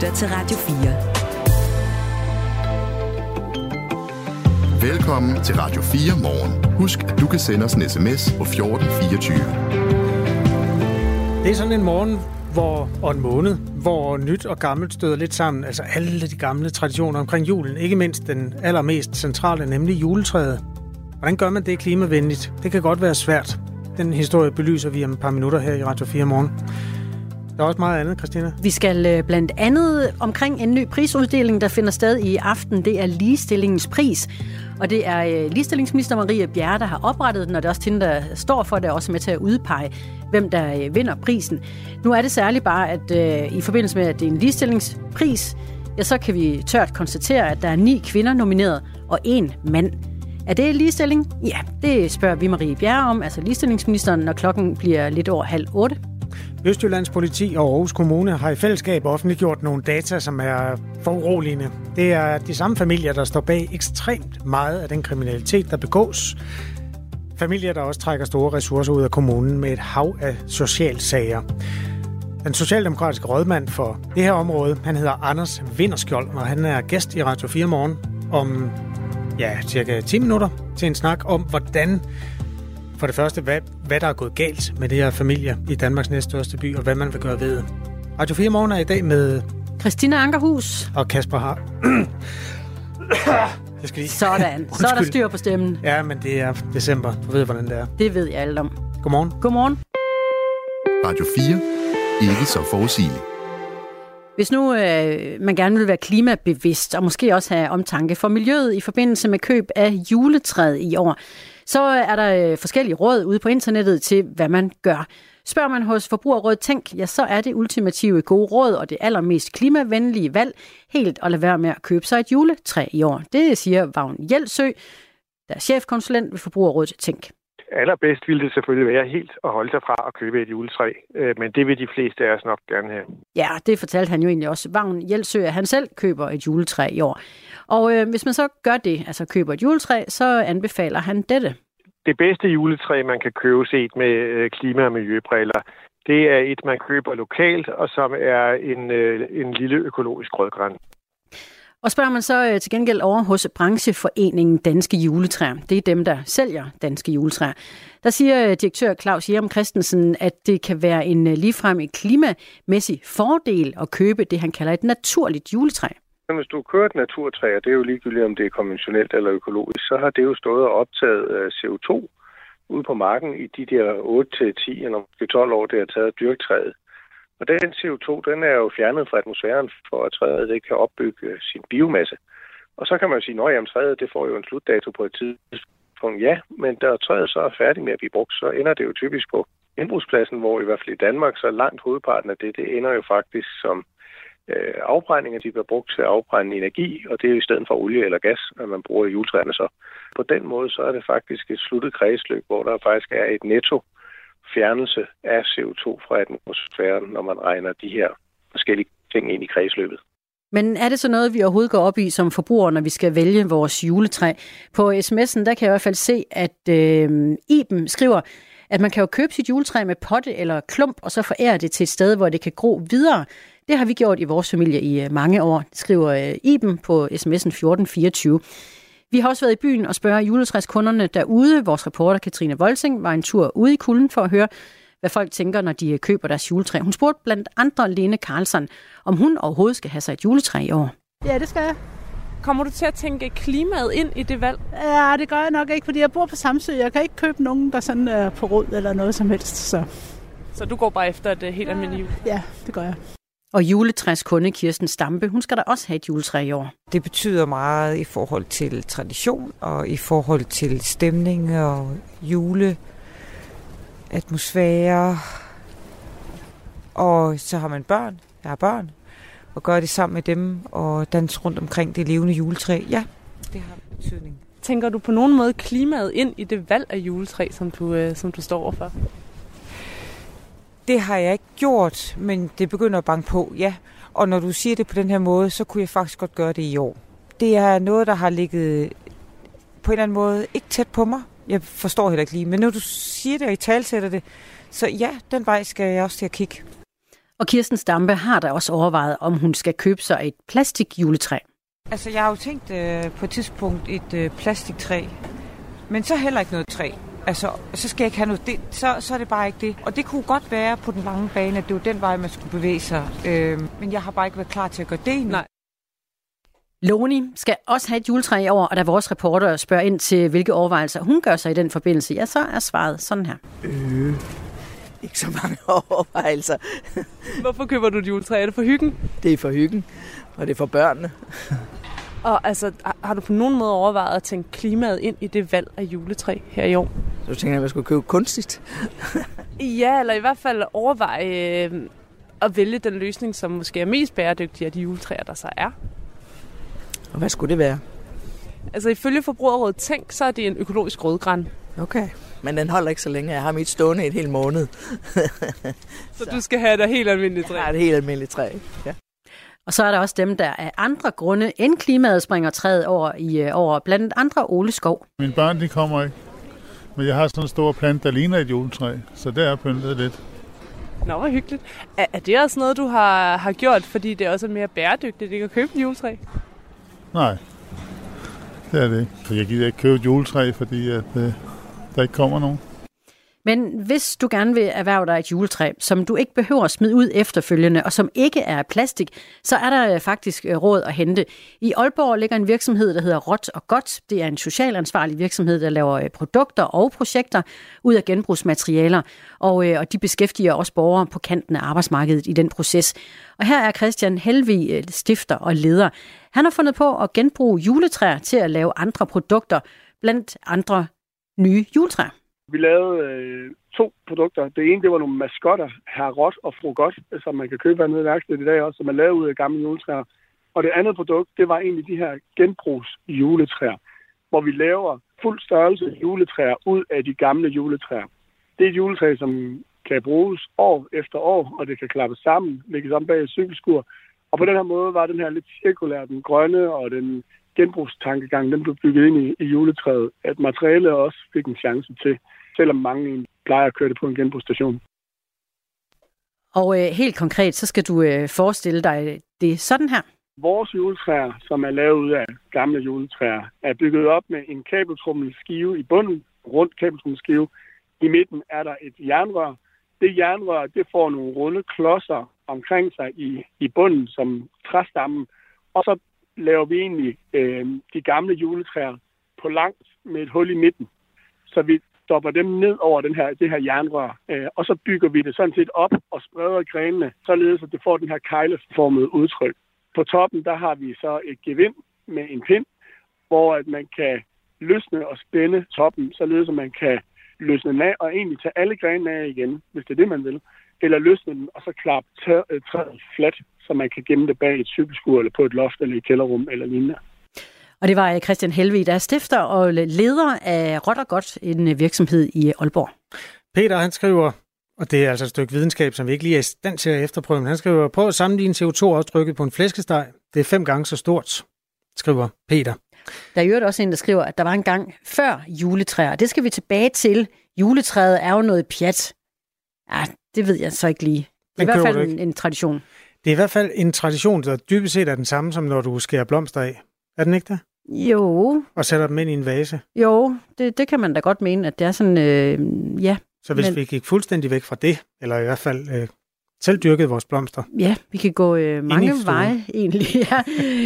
lytter til Radio 4. Velkommen til Radio 4 morgen. Husk, at du kan sende os en sms på 1424. Det er sådan en morgen, hvor, og en måned, hvor nyt og gammelt støder lidt sammen. Altså alle de gamle traditioner omkring julen. Ikke mindst den allermest centrale, nemlig juletræet. Hvordan gør man det klimavenligt? Det kan godt være svært. Den historie belyser vi om et par minutter her i Radio 4 morgen. Der er også meget andet, Christina. Vi skal øh, blandt andet omkring en ny prisuddeling, der finder sted i aften. Det er ligestillingens pris. Og det er øh, ligestillingsminister Marie Bjerre, der har oprettet den, og det er også hende, der står for det, er også med til at udpege, hvem der øh, vinder prisen. Nu er det særligt bare, at øh, i forbindelse med, at det er en ligestillingspris, ja, så kan vi tørt konstatere, at der er ni kvinder nomineret og en mand. Er det ligestilling? Ja, det spørger vi Marie Bjerre om, altså ligestillingsministeren, når klokken bliver lidt over halv otte. Østjyllands politi og Aarhus Kommune har i fællesskab offentliggjort nogle data, som er foruroligende. Det er de samme familier, der står bag ekstremt meget af den kriminalitet, der begås. Familier, der også trækker store ressourcer ud af kommunen med et hav af socialsager. Den socialdemokratiske rådmand for det her område, han hedder Anders Vinderskjold, og han er gæst i Radio 4 morgen om ja, cirka 10 minutter til en snak om, hvordan for det første, hvad, hvad der er gået galt med det her familie i Danmarks næststørste by, og hvad man vil gøre ved. Radio 4 Morgen er i dag med... Christina Ankerhus. Og Kasper Har. Jeg skal lige... Sådan. Så er der styr på stemmen. Ja, men det er december. Du ved, hvordan det er. Det ved jeg alt om. Godmorgen. Godmorgen. Radio 4. Ikke så forudsigeligt. Hvis nu øh, man gerne vil være klimabevidst, og måske også have omtanke for miljøet i forbindelse med køb af juletræet i år, så er der øh, forskellige råd ude på internettet til, hvad man gør. Spørger man hos Forbrugerrådet Tænk, ja, så er det ultimative gode råd og det allermest klimavenlige valg helt at lade være med at købe sig et juletræ i år. Det siger Vagn Hjelsø, der er chefkonsulent ved Forbrugerrådet Tænk allerbedst ville det selvfølgelig være helt at holde sig fra at købe et juletræ, øh, men det vil de fleste af os nok gerne have. Ja, det fortalte han jo egentlig også. Vagn Hjelsø, at han selv køber et juletræ i år. Og øh, hvis man så gør det, altså køber et juletræ, så anbefaler han dette. Det bedste juletræ, man kan købe set med øh, klima- og miljøbriller, det er et, man køber lokalt, og som er en, øh, en lille økologisk rødgræn. Og spørger man så øh, til gengæld over hos brancheforeningen Danske Juletræer, det er dem, der sælger danske juletræer, der siger øh, direktør Claus Jerem Christensen, at det kan være en øh, ligefrem klimamæssig fordel at købe det, han kalder et naturligt juletræ. Hvis du kører et naturtræ, og det er jo ligegyldigt, om det er konventionelt eller økologisk, så har det jo stået og optaget øh, CO2 ude på marken i de der 8-10 eller 12 år, det har taget dyrktræet. Og den CO2, den er jo fjernet fra atmosfæren, for at træet det kan opbygge øh, sin biomasse. Og så kan man sige, at træet det får jo en slutdato på et tidspunkt. Ja, men da træet så er færdig med at blive brugt, så ender det jo typisk på indbrugspladsen, hvor i hvert fald i Danmark, så langt hovedparten af det, det ender jo faktisk som øh, afbrænding, de bliver brugt til at afbrænde energi, og det er jo i stedet for olie eller gas, at man bruger i juletræerne så. På den måde, så er det faktisk et sluttet kredsløb, hvor der faktisk er et netto fjernelse af CO2 fra atmosfæren, når man regner de her forskellige ting ind i kredsløbet. Men er det så noget, vi overhovedet går op i som forbrugere, når vi skal vælge vores juletræ? På sms'en, der kan jeg i hvert fald se, at øh, Iben skriver, at man kan jo købe sit juletræ med potte eller klump, og så forære det til et sted, hvor det kan gro videre. Det har vi gjort i vores familie i øh, mange år, skriver øh, Iben på sms'en 1424. Vi har også været i byen og spørge juletræskunderne derude. Vores reporter Katrine Volsing var en tur ude i kulden for at høre, hvad folk tænker, når de køber deres juletræ. Hun spurgte blandt andre Lene Karlsson, om hun overhovedet skal have sig et juletræ i år. Ja, det skal jeg. Kommer du til at tænke klimaet ind i det valg? Ja, det gør jeg nok ikke, fordi jeg bor på Samsø. Jeg kan ikke købe nogen, der sådan er på rod eller noget som helst. Så, så du går bare efter et helt almindeligt jul? Ja, det gør jeg. Og juletræskunde Kirsten Stampe, hun skal da også have et juletræ i år. Det betyder meget i forhold til tradition og i forhold til stemning og juleatmosfære. Og så har man børn. Jeg har børn. Og gør det sammen med dem og danse rundt omkring det levende juletræ. Ja, det har betydning. Tænker du på nogen måde klimaet ind i det valg af juletræ, som du, øh, som du står overfor? Det har jeg ikke gjort, men det begynder at banke på, ja. Og når du siger det på den her måde, så kunne jeg faktisk godt gøre det i år. Det er noget, der har ligget på en eller anden måde ikke tæt på mig. Jeg forstår heller ikke lige, men når du siger det og i talsætter det, så ja, den vej skal jeg også til at kigge. Og Kirsten Stampe har da også overvejet, om hun skal købe sig et plastikjuletræ. Altså, jeg har jo tænkt øh, på et tidspunkt et øh, plastiktræ, men så heller ikke noget træ. Altså, så skal jeg ikke have noget. Det, så, så er det bare ikke det. Og det kunne godt være på den lange bane, at det var den vej, man skulle bevæge sig. Øh, men jeg har bare ikke været klar til at gøre det endnu. Nej. Loni skal også have et juletræ i år, og da vores reporter spørger ind til, hvilke overvejelser hun gør sig i den forbindelse, ja, så er svaret sådan her. Øh, ikke så mange overvejelser. Hvorfor køber du et juletræ? Er det for hyggen? Det er for hyggen, og det er for børnene. Og altså, har- du på nogen måde overvejet at tænke klimaet ind i det valg af juletræ her i år? Så tænker jeg, at man skulle købe kunstigt. Ja, eller i hvert fald overveje øh, at vælge den løsning, som måske er mest bæredygtig af de juletræer, der så er. Og hvad skulle det være? Altså ifølge Forbrugerrådet Tænk, så er det en økologisk rødgran. Okay. Men den holder ikke så længe. Jeg har mit stående et helt måned. Så du skal have et helt almindeligt Jeg træ. har et helt almindeligt træ. Ja. Og så er der også dem, der af andre grunde end klimaet springer træet over i øh, over blandt andre Ole Skov. Mine børn, de kommer ikke. Men jeg har sådan en stor plante, der ligner et juletræ, så der er pyntet lidt. Nå, hvor hyggeligt. Er, er det også noget, du har, har gjort, fordi det også er mere bæredygtigt ikke at købe et juletræ? Nej, det er det ikke. For jeg gider ikke købe et juletræ, fordi at, øh, der ikke kommer nogen. Men hvis du gerne vil erhverve dig et juletræ, som du ikke behøver at smide ud efterfølgende, og som ikke er af plastik, så er der øh, faktisk øh, råd at hente. I Aalborg ligger en virksomhed, der hedder Rot og Godt. Det er en social ansvarlig virksomhed, der laver øh, produkter og projekter ud af genbrugsmaterialer, og, og de beskæftiger også borgere på kanten af arbejdsmarkedet i den proces. Og her er Christian Helvi stifter og leder. Han har fundet på at genbruge juletræer til at lave andre produkter, blandt andre nye juletræer. Vi lavede øh, to produkter. Det ene, det var nogle maskotter, Herr Rot og Fru Godt, som man kan købe hernede i værkstedet i dag også, som er lavet ud af gamle juletræer. Og det andet produkt, det var egentlig de her genbrugs juletræer, hvor vi laver fuld størrelse juletræer ud af de gamle juletræer. Det er et juletræ, som kan bruges år efter år, og det kan klappes sammen, lægges om bag et cykelskur. Og på den her måde var den her lidt cirkulær, den grønne og den genbrugstankegang, den blev bygget ind i, i juletræet, at materialet også fik en chance til, selvom mange plejer at køre det på en genbrugsstation. Og øh, helt konkret, så skal du øh, forestille dig det sådan her. Vores juletræer, som er lavet ud af gamle juletræer, er bygget op med en kabeltrummelskive i bunden, rundt kabeltrummelskive. I midten er der et jernrør. Det jernrør, det får nogle runde klodser omkring sig i, i bunden som træstammen. Og så laver vi egentlig øh, de gamle juletræer på langt med et hul i midten. Så vi stopper dem ned over den her, det her jernrør, øh, og så bygger vi det sådan set op og spreder grenene, således at det får den her kejleformede udtryk. På toppen, der har vi så et gevind med en pind, hvor at man kan løsne og spænde toppen, således at man kan løsne den af og egentlig tage alle grenene af igen, hvis det er det, man vil. Eller løsne den og så klappe træet øh, fladt, så man kan gemme det bag et cykelskur eller på et loft eller i kælderrum eller lignende. Og det var øh, Christian Helvig, der er stifter og leder af Rot og Godt, en øh, virksomhed i Aalborg. Peter, han skriver, og det er altså et stykke videnskab, som vi ikke lige er i stand til at efterprøve, men han skriver, prøv at sammenligne CO2-aftrykket på en flæskesteg. Det er fem gange så stort, skriver Peter. Der er jo også en, der skriver, at der var en gang før juletræer. Det skal vi tilbage til. Juletræet er jo noget pjat. Ja, det ved jeg så ikke lige. Det er Den i hvert fald en, en tradition. Det er i hvert fald en tradition, der dybest set er den samme, som når du skærer blomster af. Er den ikke det? Jo, Og sætter dem ind i en vase. jo, det, det kan man da godt mene, at det er sådan, øh, ja, Så hvis Men- vi gik fuldstændig væk fra det, eller i hvert fald øh, selv dyrkede vores blomster, Ja, vi kan gå øh, mange veje egentlig. Ja.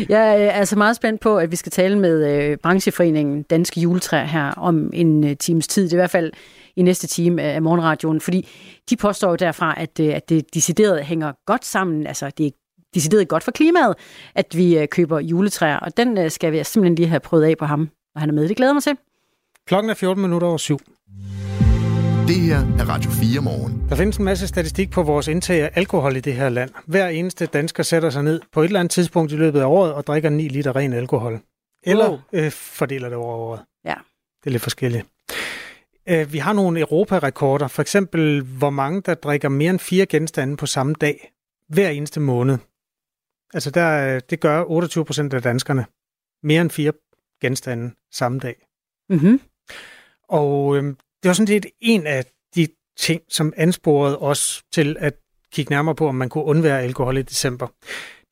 Jeg er altså meget spændt på, at vi skal tale med øh, brancheforeningen Danske Juletræer her om en øh, times tid. Det er i hvert fald i næste time af morgenradioen, fordi de påstår jo derfra, at, øh, at det decideret hænger godt sammen. Altså, det er decideret godt for klimaet, at vi øh, køber juletræer, og den øh, skal vi simpelthen lige have prøvet af på ham, når han er med. Det glæder mig til. klokken er 14 minutter over syv. Det her er Radio 4 morgen. Der findes en masse statistik på vores indtag af alkohol i det her land. Hver eneste dansker sætter sig ned på et eller andet tidspunkt i løbet af året og drikker 9 liter ren alkohol. Eller Wow. øh, fordeler det over året. Ja. Det er lidt forskelligt. Øh, vi har nogle europarekorder. For eksempel, hvor mange der drikker mere end fire genstande på samme dag. Hver eneste måned. Altså, der, øh, det gør 28 procent af danskerne. Mere end fire genstande samme dag. Mm-hmm. Og øhm, det var sådan set en af de ting, som ansporede os til at kigge nærmere på, om man kunne undvære alkohol i december.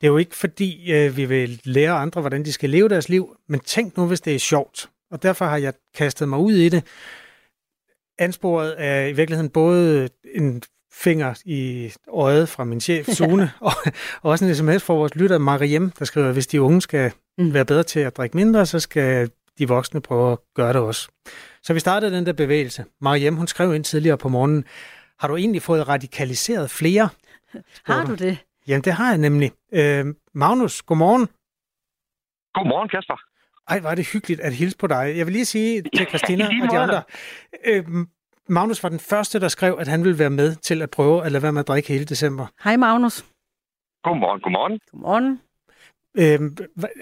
Det er jo ikke fordi, øh, vi vil lære andre, hvordan de skal leve deres liv, men tænk nu, hvis det er sjovt. Og derfor har jeg kastet mig ud i det. Ansporet er i virkeligheden både en finger i øjet fra min chef, Sune, og, og også en sms fra vores lytter, Mariem, der skriver, at hvis de unge skal mm. være bedre til at drikke mindre, så skal de voksne prøve at gøre det også. Så vi startede den der bevægelse. Mariem, hun skrev ind tidligere på morgenen, har du egentlig fået radikaliseret flere? Har du det? Jamen, det har jeg nemlig. Øh, Magnus, godmorgen. Godmorgen, Kasper. Ej, var det hyggeligt at hilse på dig. Jeg vil lige sige til Christina og de andre, øh, Magnus var den første, der skrev, at han ville være med til at prøve at lade være med at drikke hele december. Hej Magnus. Godmorgen, godmorgen. Godmorgen. Øhm,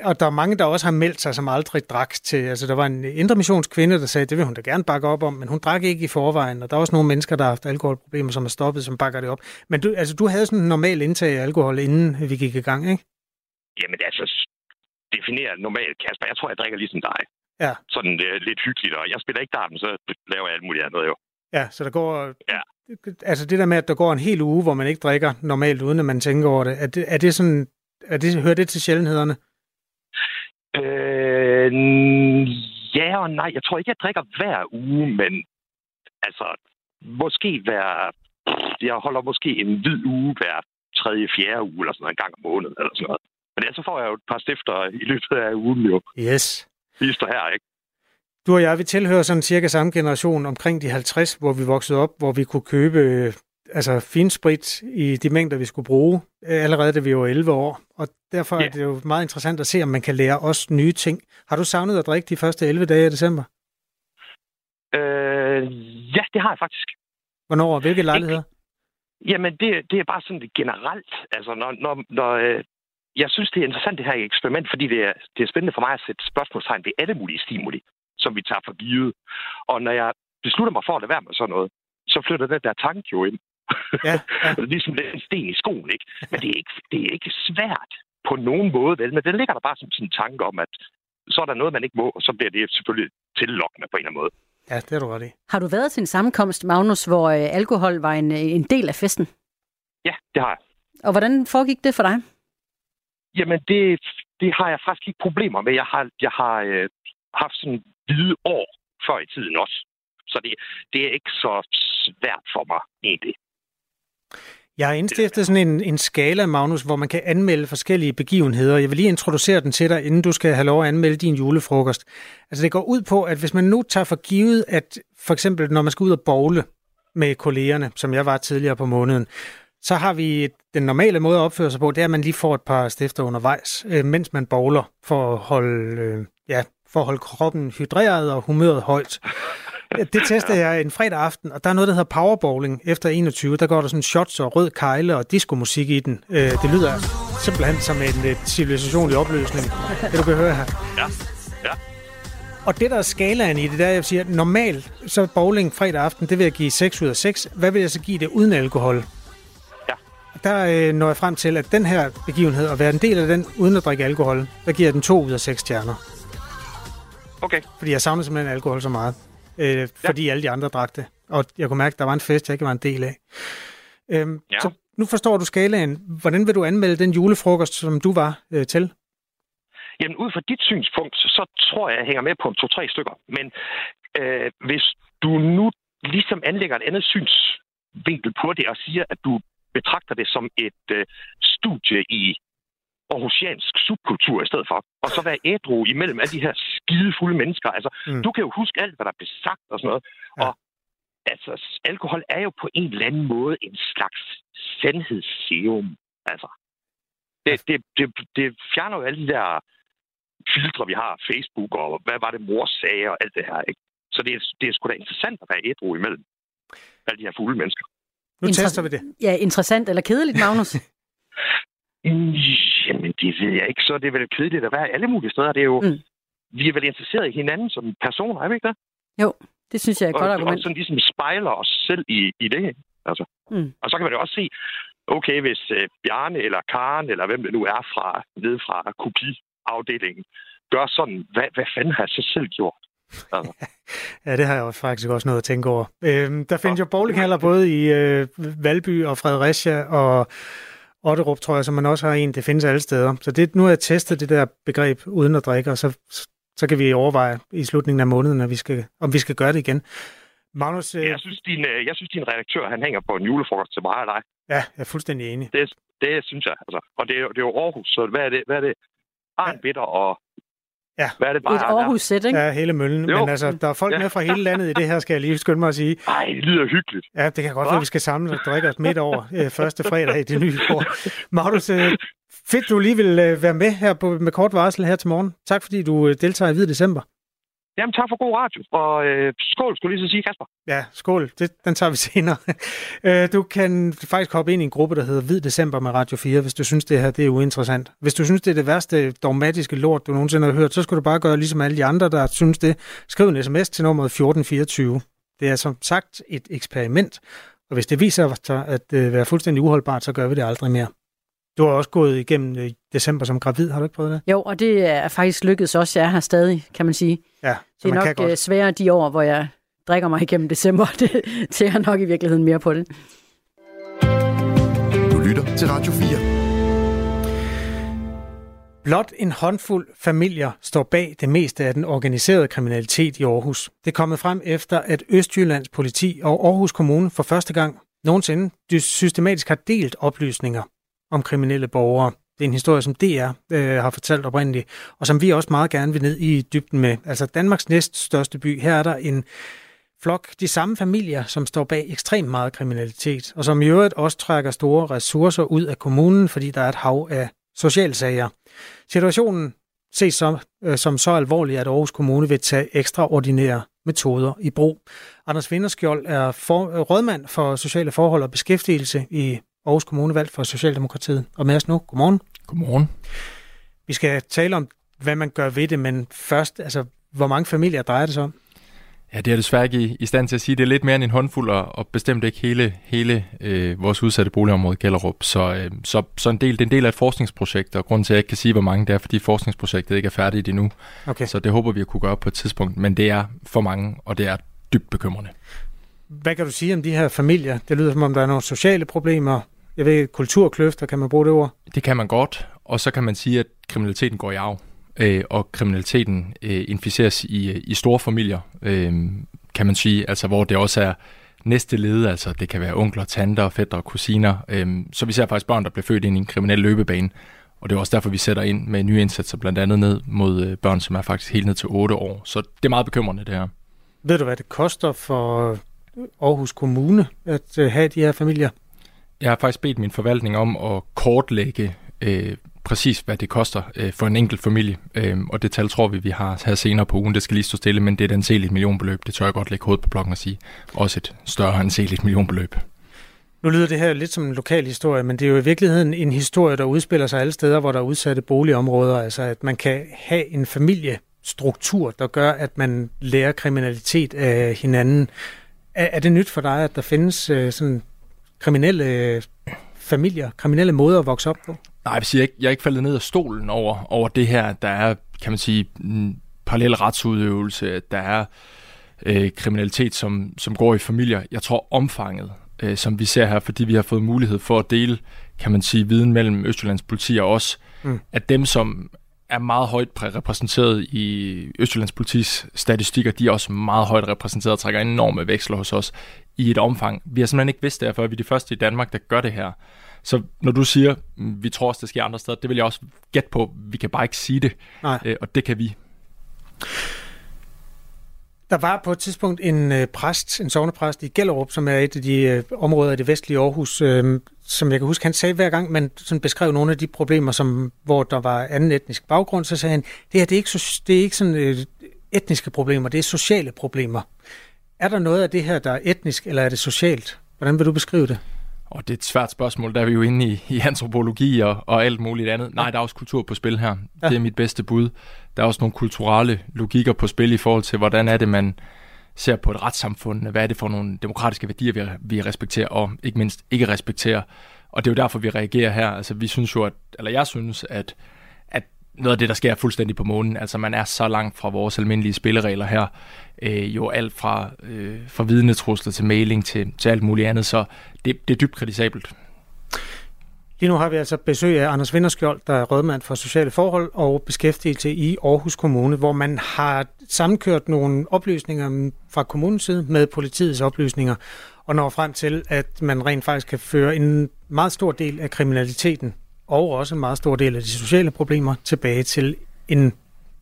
og der er mange, der også har meldt sig, som aldrig drak til. Altså, der var en intermissionskvinde, der sagde, det vil hun da gerne bakke op om, men hun drak ikke i forvejen. Og der er også nogle mennesker, der har haft alkoholproblemer, som er stoppet, som bakker det op. Men du, altså, du havde sådan en normal indtag af alkohol, inden vi gik i gang, ikke? Jamen, altså, definere normalt, Kasper. Jeg tror, jeg drikker ligesom dig. Ja. Sådan uh, lidt hyggeligt, og jeg spiller ikke darten, så laver jeg alt muligt andet jo. Ja, så der går... Ja. Altså det der med, at der går en hel uge, hvor man ikke drikker normalt, uden at man tænker over det, er det, er det sådan... Er det, hører det til sjældenhederne? Øh, ja og nej. Jeg tror ikke, jeg drikker hver uge, men altså, måske hver... Jeg holder måske en hvid uge hver tredje, fjerde uge, eller sådan noget, en gang om måneden, eller sådan noget. Men ellers så får jeg jo et par stifter i løbet af ugen, jo. Yes. Hister her, ikke? Du og jeg, vi tilhører sådan cirka samme generation omkring de 50, hvor vi voksede op, hvor vi kunne købe øh, altså finsprit i de mængder, vi skulle bruge, øh, allerede da vi var 11 år. Og derfor ja. er det jo meget interessant at se, om man kan lære os nye ting. Har du savnet at drikke de første 11 dage af december? Øh, ja, det har jeg faktisk. Hvornår og hvilke lejligheder? Jamen, det, det er bare sådan generelt. Altså, når, når, når, øh, jeg synes, det er interessant, det her eksperiment, fordi det er, det er spændende for mig at sætte spørgsmålstegn ved alle mulige stimuli, som vi tager for givet. Og når jeg beslutter mig for at lade være med sådan noget, så flytter den der tanke jo ind. Ja, ja. det er ligesom en sten i skoen, ikke? Men det er ikke, det er ikke svært på nogen måde, vel? Men den ligger der bare som sådan en tanke om, at så er der noget, man ikke må, og så bliver det selvfølgelig tillokkende på en eller anden måde. Ja, det er du ret i. Har du været til en sammenkomst, Magnus, hvor øh, alkohol var en, en del af festen? Ja, det har jeg. Og hvordan foregik det for dig? Jamen, det, det har jeg faktisk ikke problemer med. Jeg har, jeg har øh, haft sådan hvide år før i tiden også. Så det, det er ikke så svært for mig, egentlig. Jeg har indstiftet sådan en, en skala, Magnus, hvor man kan anmelde forskellige begivenheder. Jeg vil lige introducere den til dig, inden du skal have lov at anmelde din julefrokost. Altså det går ud på, at hvis man nu tager for givet, at for eksempel når man skal ud og bowle med kollegerne, som jeg var tidligere på måneden, så har vi den normale måde at opføre sig på, det er, at man lige får et par stifter undervejs, øh, mens man bowler, for at holde, øh, ja, for at holde kroppen hydreret og humøret højt. Det testede jeg en fredag aften, og der er noget, der hedder powerbowling efter 21. Der går der sådan shots og rød kejle og diskomusik i den. Øh, det lyder simpelthen som en civilisation i opløsning. Det du kan høre her. Ja, ja. Og det, der er skalaen i det, der jeg siger, normalt, så bowling fredag aften, det vil jeg give 6 ud af 6. Hvad vil jeg så give det uden alkohol? Ja. Der øh, når jeg frem til, at den her begivenhed, at være en del af den uden at drikke alkohol, der giver den 2 ud af 6 stjerner. Okay. Fordi jeg savner simpelthen alkohol så meget. Øh, fordi alle de andre drak det. Og jeg kunne mærke, at der var en fest, jeg ikke var en del af. Øhm, Ja. Så nu forstår du skalaen. Hvordan vil du anmelde den julefrokost, som du var øh, til? Jamen, ud fra dit synspunkt, så tror jeg, jeg hænger med på to-tre stykker. Men øh, hvis du nu ligesom anlægger et andet synsvinkel på det og siger, at du betragter det som et øh, studie i aarhusiansk subkultur i stedet for, og så være ædru imellem alle de her skidefulde mennesker. Altså, Mm. du kan jo huske alt, hvad der blev sagt og sådan noget. Ja. Og altså, alkohol er jo på en eller anden måde en slags sandhedsserum. Altså, det, det, det, det fjerner jo alle de der filtre, vi har, Facebook, og hvad var det, mor sagde, og alt det her, ikke? Så det er, det er sgu da interessant at være ædru imellem alle de her fulde mennesker. Nu Inter- tester vi det. Ja, interessant eller kedeligt, Magnus? Jamen, det ved jeg ikke. Så er det vel kedeligt at være alle mulige steder. Det er jo, Mm. Vi er vel interesseret i hinanden som personer, er vi ikke det? jo, det synes jeg er et og, godt og argument. sådan ligesom spejler os selv i, i det. Altså. Mm. Og så kan man jo også se, okay, hvis øh, Bjarne eller Karen, eller hvem det nu er fra, nede fra kopiafdelingen, gør sådan, hvad, hvad fanden har jeg så selv gjort? Altså. Ja, det har jeg også faktisk også noget at tænke over. Øhm, der findes jo bowlinghaller både i øh, Valby og Fredericia og Otterup, tror jeg, som man også har en. Det findes alle steder. Så det, nu har jeg testet det der begreb uden at drikke, og så, så kan vi overveje i slutningen af måneden, at vi skal, om vi skal gøre det igen. Magnus... Øh... Jeg, synes, din, øh, jeg synes, din redaktør han hænger på en julefrokost til mig og dig. Ja, jeg er fuldstændig enig. Det, det synes jeg. Altså. Og det er, det er jo Aarhus, så hvad er det? Hvad er det? Arn Bitter og Ja. Hvad er det bare? Et Aarhus-sæt, ikke? Ja, hele møllen. Jo. Men altså, der er folk Ja. med fra hele landet i det her, skal jeg lige skynde mig at sige. Ej, det lyder hyggeligt. Ja, det kan godt være, at vi skal samle og drikke os midt over øh, første fredag i det nye år. Magnus, øh, fedt du lige vil øh, være med her på, med kort varsel her til morgen. Tak fordi du øh, deltager i Hvid December. Jamen, tak for god radio. Og øh, skål, skulle lige så sige, Kasper. Ja, skål. Det, den tager vi senere. Øh, du kan faktisk hoppe ind i en gruppe, der hedder Hvid December med Radio 4, hvis du synes, det her det er uinteressant. Hvis du synes, det er det værste dogmatiske lort, du nogensinde har hørt, så skal du bare gøre ligesom alle de andre, der synes det. Skriv en sms til nummeret 1424. Det er som sagt et eksperiment, og hvis det viser sig at være fuldstændig uholdbart, så gør vi det aldrig mere. Du har også gået igennem øh, december som gravid, har du ikke prøvet det? Jo, og det er faktisk lykkedes også. Jeg er her stadig, kan man sige. Ja, så Det er man kan nok godt. øh, sværere de år, hvor jeg drikker mig igennem december. Det jeg nok i virkeligheden mere på det. Du lytter til Radio 4. Blot en håndfuld familier står bag det meste af den organiserede kriminalitet i Aarhus. Det er kommet frem efter, at Østjyllands politi og Aarhus Kommune for første gang nogensinde systematisk har delt oplysninger om kriminelle borgere. Det er en historie, som DR øh, har fortalt oprindeligt, og som vi også meget gerne vil ned i dybden med. Altså Danmarks næst største by. Her er der en flok, de samme familier, som står bag ekstremt meget kriminalitet, og som i øvrigt også trækker store ressourcer ud af kommunen, fordi der er et hav af socialsager. Situationen ses som, øh, som så alvorlig, at Aarhus Kommune vil tage ekstraordinære metoder i brug. Anders Vinderskjold er for, øh, rådmand for sociale forhold og beskæftigelse i Aarhus Kommune, valgt for Socialdemokratiet. Og med os nu, godmorgen. Godmorgen. Vi skal tale om, hvad man gør ved det, men først, altså, hvor mange familier drejer det sig om? Ja, det er desværre ikke i, i stand til at sige. Det er lidt mere end en håndfuld, og, og bestemt ikke hele, hele øh, vores udsatte boligområde Gellerup. Så, øh, så, så en del, det er en del af et forskningsprojekt, og grunden til, at jeg ikke kan sige, hvor mange det er, fordi forskningsprojektet ikke er færdigt endnu. Okay. Så det håber vi at kunne gøre på et tidspunkt, men det er for mange, og det er dybt bekymrende. Hvad kan du sige om de her familier? Det lyder som om, der er nogle sociale problemer. Jeg ved, kulturkløfter, kan man bruge det ord? Det kan man godt, og så kan man sige, at kriminaliteten går i arv, øh, og kriminaliteten øh, inficeres i, i store familier, øh, kan man sige, altså hvor det også er næste led, altså det kan være onkler, tanter, fætter, kusiner. Øh, så vi ser faktisk børn, der bliver født ind i en kriminel løbebane, og det er også derfor, vi sætter ind med nye indsatser, blandt andet ned mod øh, børn, som er faktisk helt ned til 8 år. Så det er meget bekymrende, det her. Ved du, hvad det koster for Aarhus Kommune at øh, have de her familier? Jeg har faktisk bedt min forvaltning om at kortlægge øh, præcis, hvad det koster øh, for en enkelt familie. Øh, og det tal tror vi, vi har her senere på ugen. Det skal lige stå stille, men det er et anseligt millionbeløb. Det tør jeg godt lægge hovedet på blokken og sige. Også et større anseligt millionbeløb. Nu lyder det her lidt som en lokal historie, men det er jo i virkeligheden en historie, der udspiller sig alle steder, hvor der er udsatte boligområder. Altså at man kan have en familiestruktur, der gør, at man lærer kriminalitet af hinanden. Er, er det nyt for dig, at der findes øh, sådan kriminelle familier, kriminelle måder at vokse op på? Nej, jeg vil sige, jeg, ikke- jeg er ikke faldet ned af stolen over, over det her. Der er, kan man sige, en parallel retsudøvelse. Der er øh, kriminalitet, som, som går i familier. Jeg tror omfanget, øh, som vi ser her, fordi vi har fået mulighed for at dele, kan man sige, viden mellem Østjyllands politi og os, mm. at dem, som er meget højt præ- repræsenteret i Østjyllands politis statistikker, de er også meget højt repræsenteret og trækker enorme veksler hos os i et omfang. Vi har simpelthen ikke vidst det før vi er de første i Danmark, der gør det her. Så når du siger, "Mm, vi tror også, det sker andre steder, det vil jeg også gætte på. Vi kan bare ikke sige det, Nej. Øh, og det kan vi. Der var på et tidspunkt en øh, præst, en sovnepræst i Gellerup, som er et af de øh, områder i det vestlige Aarhus, øh, som jeg kan huske, han sagde hver gang, man sådan beskrev nogle af de problemer, som, hvor der var anden etnisk baggrund, så sagde han, det her det er ikke, so- det er ikke sådan øh, etniske problemer, det er sociale problemer. Er der noget af det her, der er etnisk, eller er det socialt? Hvordan vil du beskrive det? Og det er et svært spørgsmål, der er vi jo inde i, i antropologi og, og alt muligt andet. Nej, der er også kultur på spil her. Ja. Ja. Det er mit bedste bud. Der er også nogle kulturelle logikker på spil i forhold til, hvordan er det, man ser på et retssamfund. Hvad er det for nogle demokratiske værdier, vi, vi respekterer og ikke mindst ikke respekterer. Og det er jo derfor, vi reagerer her. Altså, vi synes jo, at, eller jeg synes, at, at noget af det, der sker fuldstændig på månen. Altså man er så langt fra vores almindelige spilleregler her. Øh, jo alt fra, øh, fra vidnetrusler til mailing til, til alt muligt andet, så det, det er dybt kritisabelt. Lige nu har vi altså besøg af Anders Vinderskjold, der er rådmand for sociale forhold og beskæftigelse i Aarhus Kommune, hvor man har sammenkørt nogle oplysninger fra kommunens side med politiets oplysninger, og når frem til, at man rent faktisk kan føre en meget stor del af kriminaliteten og også en meget stor del af de sociale problemer tilbage til en,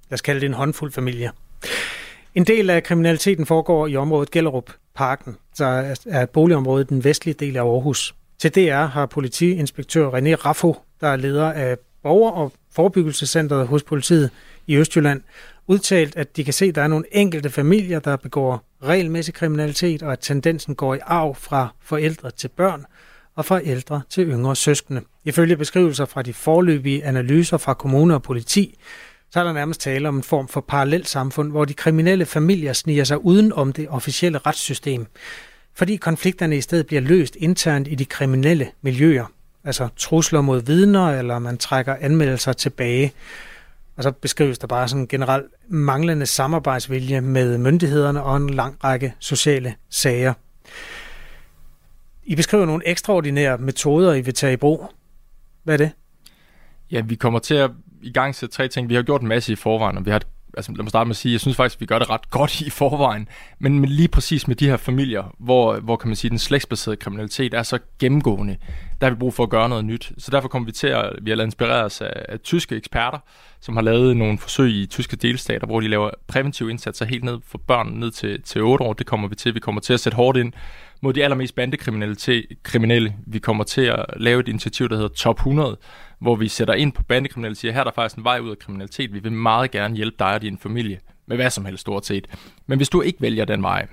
lad os kalde det en håndfuld familie. En del af kriminaliteten foregår i området Gellerup Parken, der er et boligområde i den vestlige del af Aarhus. Til DR har politiinspektør René Raffo, der er leder af borger- og Forebyggelsescenteret hos politiet i Østjylland, udtalt, at de kan se, at der er nogle enkelte familier, der begår regelmæssig kriminalitet, og at tendensen går i arv fra forældre til børn og fra ældre til yngre søskende. Ifølge beskrivelser fra de forløbige analyser fra kommuner og politi, så er der nærmest tale om en form for parallelt samfund, hvor de kriminelle familier sniger sig uden om det officielle retssystem, fordi konflikterne i stedet bliver løst internt i de kriminelle miljøer, altså trusler mod vidner, eller man trækker anmeldelser tilbage. Og så beskrives der bare sådan generelt manglende samarbejdsvilje med myndighederne og en lang række sociale sager. I beskriver nogle ekstraordinære metoder, I vil tage i brug. Hvad er det? Ja, vi kommer til at i gang sætte tre ting. Vi har gjort en masse i forvejen, og vi har altså lad mig starte med at sige, jeg synes faktisk, at vi gør det ret godt i forvejen, men, men lige præcis med de her familier, hvor, hvor kan man sige, den slægtsbaserede kriminalitet er så gennemgående, der har vi brug for at gøre noget nyt. Så derfor kommer vi til at, vi har lavet inspireret os af, af tyske eksperter, som har lavet nogle forsøg i tyske delstater, hvor de laver præventive indsatser helt ned for børn ned til, til 8 år. Det kommer vi til. Vi kommer til at sætte hårdt ind mod de allermest bandekriminelle. Vi kommer til at lave et initiativ, der hedder Top 100, hvor vi sætter ind på bandekriminelle og siger, her er der faktisk en vej ud af kriminalitet. Vi vil meget gerne hjælpe dig og din familie med hvad som helst stort set. Men hvis du ikke vælger den vej,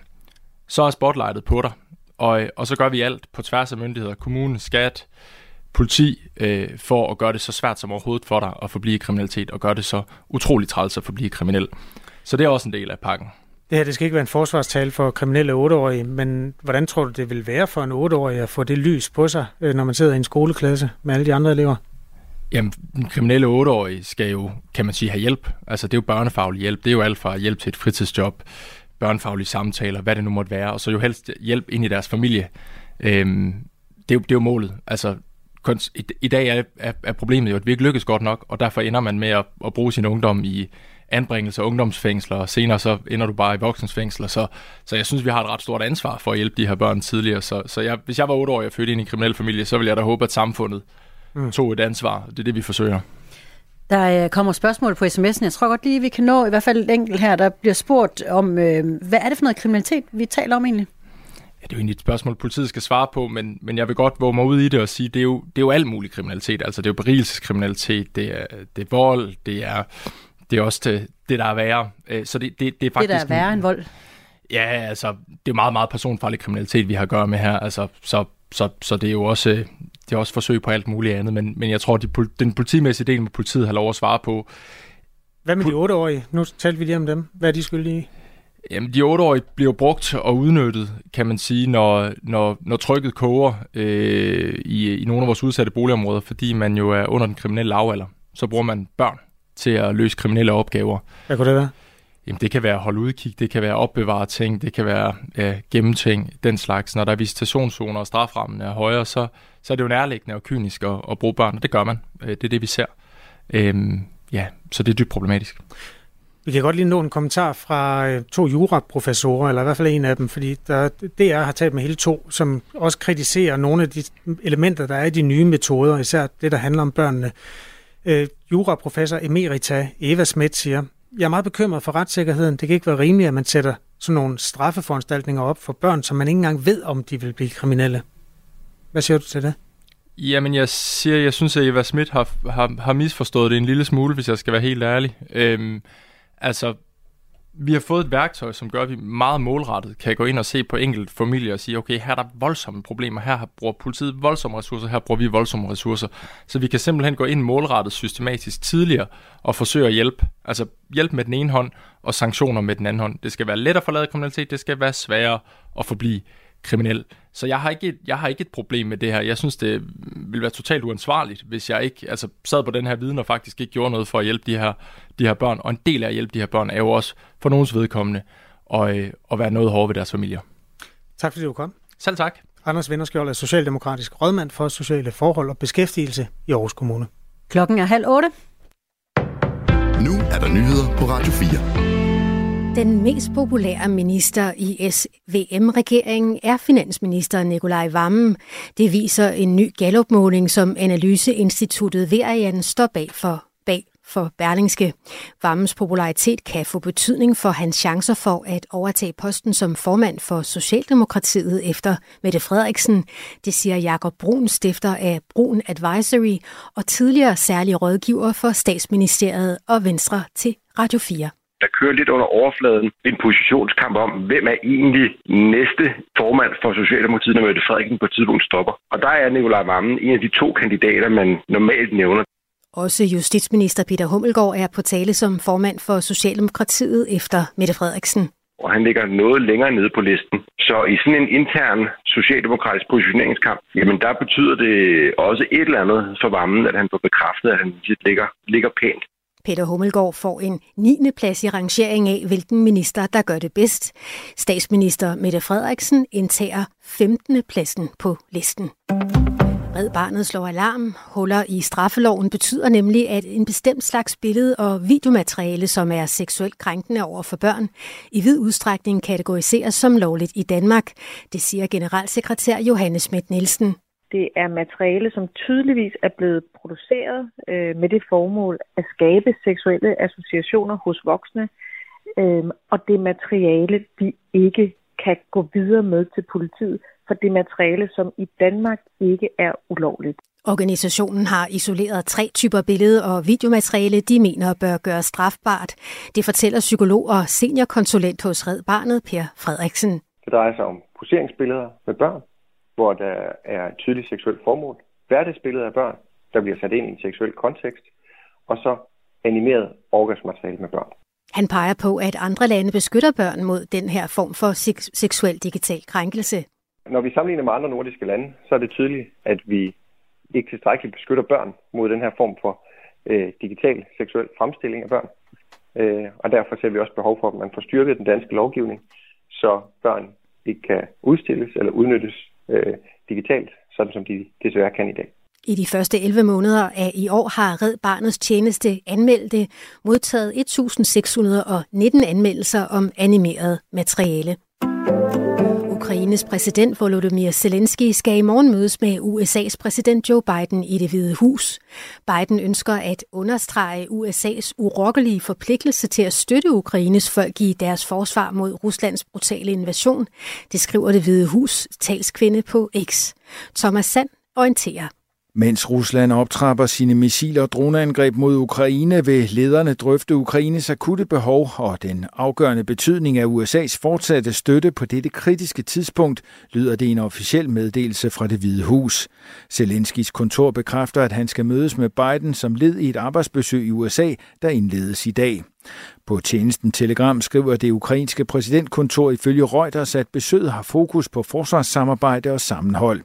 så er spotlightet på dig. Og, og så gør vi alt på tværs af myndigheder, kommune, skat, politi, øh, for at gøre det så svært som overhovedet for dig at forblive kriminalitet, og gøre det så utroligt træls at forblive kriminel. Så det er også en del af pakken. Det her det skal ikke være en forsvarstal for kriminelle 8-årige, men hvordan tror du, det vil være for en 8-årig at få det lys på sig, øh, når man sidder i en skoleklasse med alle de andre elever? Jamen, den kriminelle 8-årige skal jo, kan man sige, have hjælp. Altså, det er jo børnefaglig hjælp. Det er jo alt fra hjælp til et fritidsjob, børnefaglige samtaler, hvad det nu måtte være, og så jo helst hjælp ind i deres familie. Øhm, det, er jo, det er jo målet. Altså, i, i dag er, er, er problemet jo, at vi ikke lykkes godt nok, og derfor ender man med at, at bruge sin ungdom i anbringelse og ungdomsfængsler, og senere så ender du bare i voksensfængsler. Så, så jeg synes, vi har et ret stort ansvar for at hjælpe de her børn tidligere. Så, så jeg, hvis jeg var 8 år og fødte ind i en kriminel familie, så ville jeg da håbe, at samfundet mm. tog et ansvar. Det er det, vi forsøger. Der øh, kommer spørgsmål på sms'en. Jeg tror godt lige, vi kan nå i hvert fald et enkelt her, der bliver spurgt om, øh, hvad er det for noget kriminalitet, vi taler om egentlig? Ja, det er jo egentlig et spørgsmål, politiet skal svare på, men, men jeg vil godt våge mig ud i det og sige, det er jo, det er jo alt mulig kriminalitet. Altså det er jo berigelseskriminalitet, det er, det er vold, det er, det er også det, det der er værre. Øh, så det, det, det er faktisk... Det der er værre end vold? Ja, altså det er meget, meget personfarlig kriminalitet, vi har at gøre med her. Altså, så, så, så det er jo også det er også forsøg på alt muligt andet, men, men jeg tror, de, den politimæssige del med politiet har lov at svare på. Hvad med de 8-årige? Nu talte vi lige om dem. Hvad er de skyldige Jamen, de 8-årige bliver brugt og udnyttet, kan man sige, når, når, når trykket koger øh, i, i nogle af vores udsatte boligområder, fordi man jo er under den kriminelle lavalder. Så bruger man børn til at løse kriminelle opgaver. Hvad kunne det være? Jamen, det kan være holde udkig, det kan være opbevare ting, det kan være ja, gemme ting, den slags. Når der er visitationszoner og straframmen er højere, så, så er det jo nærliggende og kynisk at, at bruge børn, og det gør man. Øh, det er det, vi ser. Øhm, ja, så det er dybt problematisk. Vi kan godt lige nå en kommentar fra øh, to juraprofessorer, eller i hvert fald en af dem, fordi der, DR har talt med hele to, som også kritiserer nogle af de elementer, der er i de nye metoder, især det, der handler om børnene. Øh, juraprofessor Emerita Eva Schmidt siger, jeg er meget bekymret for retssikkerheden. Det kan ikke være rimeligt, at man sætter sådan nogle straffeforanstaltninger op for børn, som man ikke engang ved, om de vil blive kriminelle. Hvad siger du til det? Jamen, jeg siger, jeg synes, at Eva Schmidt har, har, har misforstået det en lille smule, hvis jeg skal være helt ærlig. Øhm, altså, vi har fået et værktøj, som gør, at vi meget målrettet kan gå ind og se på enkelt familie og sige, okay, her er der voldsomme problemer, her bruger politiet voldsomme ressourcer, her bruger vi voldsomme ressourcer. Så vi kan simpelthen gå ind målrettet systematisk tidligere og forsøge at hjælpe. Altså hjælpe med den ene hånd og sanktioner med den anden hånd. Det skal være let at forlade kriminalitet, det skal være sværere at forblive kriminel. Så jeg har, ikke et, jeg har ikke et problem med det her. Jeg synes, det ville være totalt uansvarligt, hvis jeg ikke altså, sad på den her viden og faktisk ikke gjorde noget for at hjælpe de her, de her børn. Og en del af at hjælpe de her børn er jo også for nogens vedkommende at, øh, at være noget hårde ved deres familier. Tak fordi du kom. Selv tak. Anders Vinderskjold er socialdemokratisk rådmand for sociale forhold og beskæftigelse i Aarhus Kommune. Klokken er halv otte. Nu er der nyheder på Radio 4. Den mest populære minister i SVM-regeringen er finansminister Nikolaj Vammen. Det viser en ny gallopmåling, som Analyseinstituttet Verian står bag for for Berlingske. Vammens popularitet kan få betydning for hans chancer for at overtage posten som formand for Socialdemokratiet efter Mette Frederiksen. Det siger Jakob Brun, stifter af Brun Advisory og tidligere særlig rådgiver for statsministeriet og Venstre til Radio 4 der kører lidt under overfladen en positionskamp om, hvem er egentlig næste formand for Socialdemokratiet, når Mette Frederiksen på et tidspunkt stopper. Og der er Nikolaj Vammen en af de to kandidater, man normalt nævner. Også justitsminister Peter Hummelgaard er på tale som formand for Socialdemokratiet efter Mette Frederiksen. Og han ligger noget længere nede på listen. Så i sådan en intern socialdemokratisk positioneringskamp, jamen der betyder det også et eller andet for varmen, at han får bekræftet, at han ligger, ligger pænt. Peter Hummelgaard får en 9. plads i rangering af, hvilken minister, der gør det bedst. Statsminister Mette Frederiksen indtager 15. pladsen på listen. Red Barnet slår alarm. Huller i straffeloven betyder nemlig, at en bestemt slags billede- og videomateriale, som er seksuelt krænkende over for børn, i vid udstrækning kategoriseres som lovligt i Danmark. Det siger generalsekretær Johannes Schmidt Nielsen. Det er materiale, som tydeligvis er blevet produceret øh, med det formål at skabe seksuelle associationer hos voksne, øh, og det materiale, vi ikke kan gå videre med til politiet, for det materiale, som i Danmark ikke er ulovligt. Organisationen har isoleret tre typer billede- og videomateriale, de mener bør gøre strafbart. Det fortæller psykolog og seniorkonsulent hos Red Barnet, Per Frederiksen. Det drejer sig om poseringsbilleder med børn, hvor der er tydeligt seksuelt formål. Hverdagsbilleder af børn, der bliver sat ind i en seksuel kontekst. Og så animeret orgasmateriale med børn. Han peger på, at andre lande beskytter børn mod den her form for seksuel digital krænkelse. Når vi sammenligner med andre nordiske lande, så er det tydeligt, at vi ikke tilstrækkeligt beskytter børn mod den her form for øh, digital seksuel fremstilling af børn. Øh, og derfor ser vi også behov for, at man får styrket den danske lovgivning, så børn ikke kan udstilles eller udnyttes øh, digitalt, sådan som de desværre kan i dag. I de første 11 måneder af i år har Red Barnets tjeneste anmeldte modtaget 1.619 anmeldelser om animeret materiale. Ukraines præsident Volodymyr Zelensky skal i morgen mødes med USA's præsident Joe Biden i det hvide hus. Biden ønsker at understrege USA's urokkelige forpligtelse til at støtte Ukraines folk i deres forsvar mod Ruslands brutale invasion. Det skriver det hvide hus talskvinde på X. Thomas Sand orienterer. Mens Rusland optrapper sine missil- og droneangreb mod Ukraine, vil lederne drøfte Ukraines akutte behov og den afgørende betydning af USA's fortsatte støtte på dette kritiske tidspunkt, lyder det en officiel meddelelse fra det hvide hus. Zelenskis kontor bekræfter, at han skal mødes med Biden som led i et arbejdsbesøg i USA, der indledes i dag. På tjenesten Telegram skriver det ukrainske præsidentkontor ifølge Reuters, at besøget har fokus på forsvarssamarbejde og sammenhold.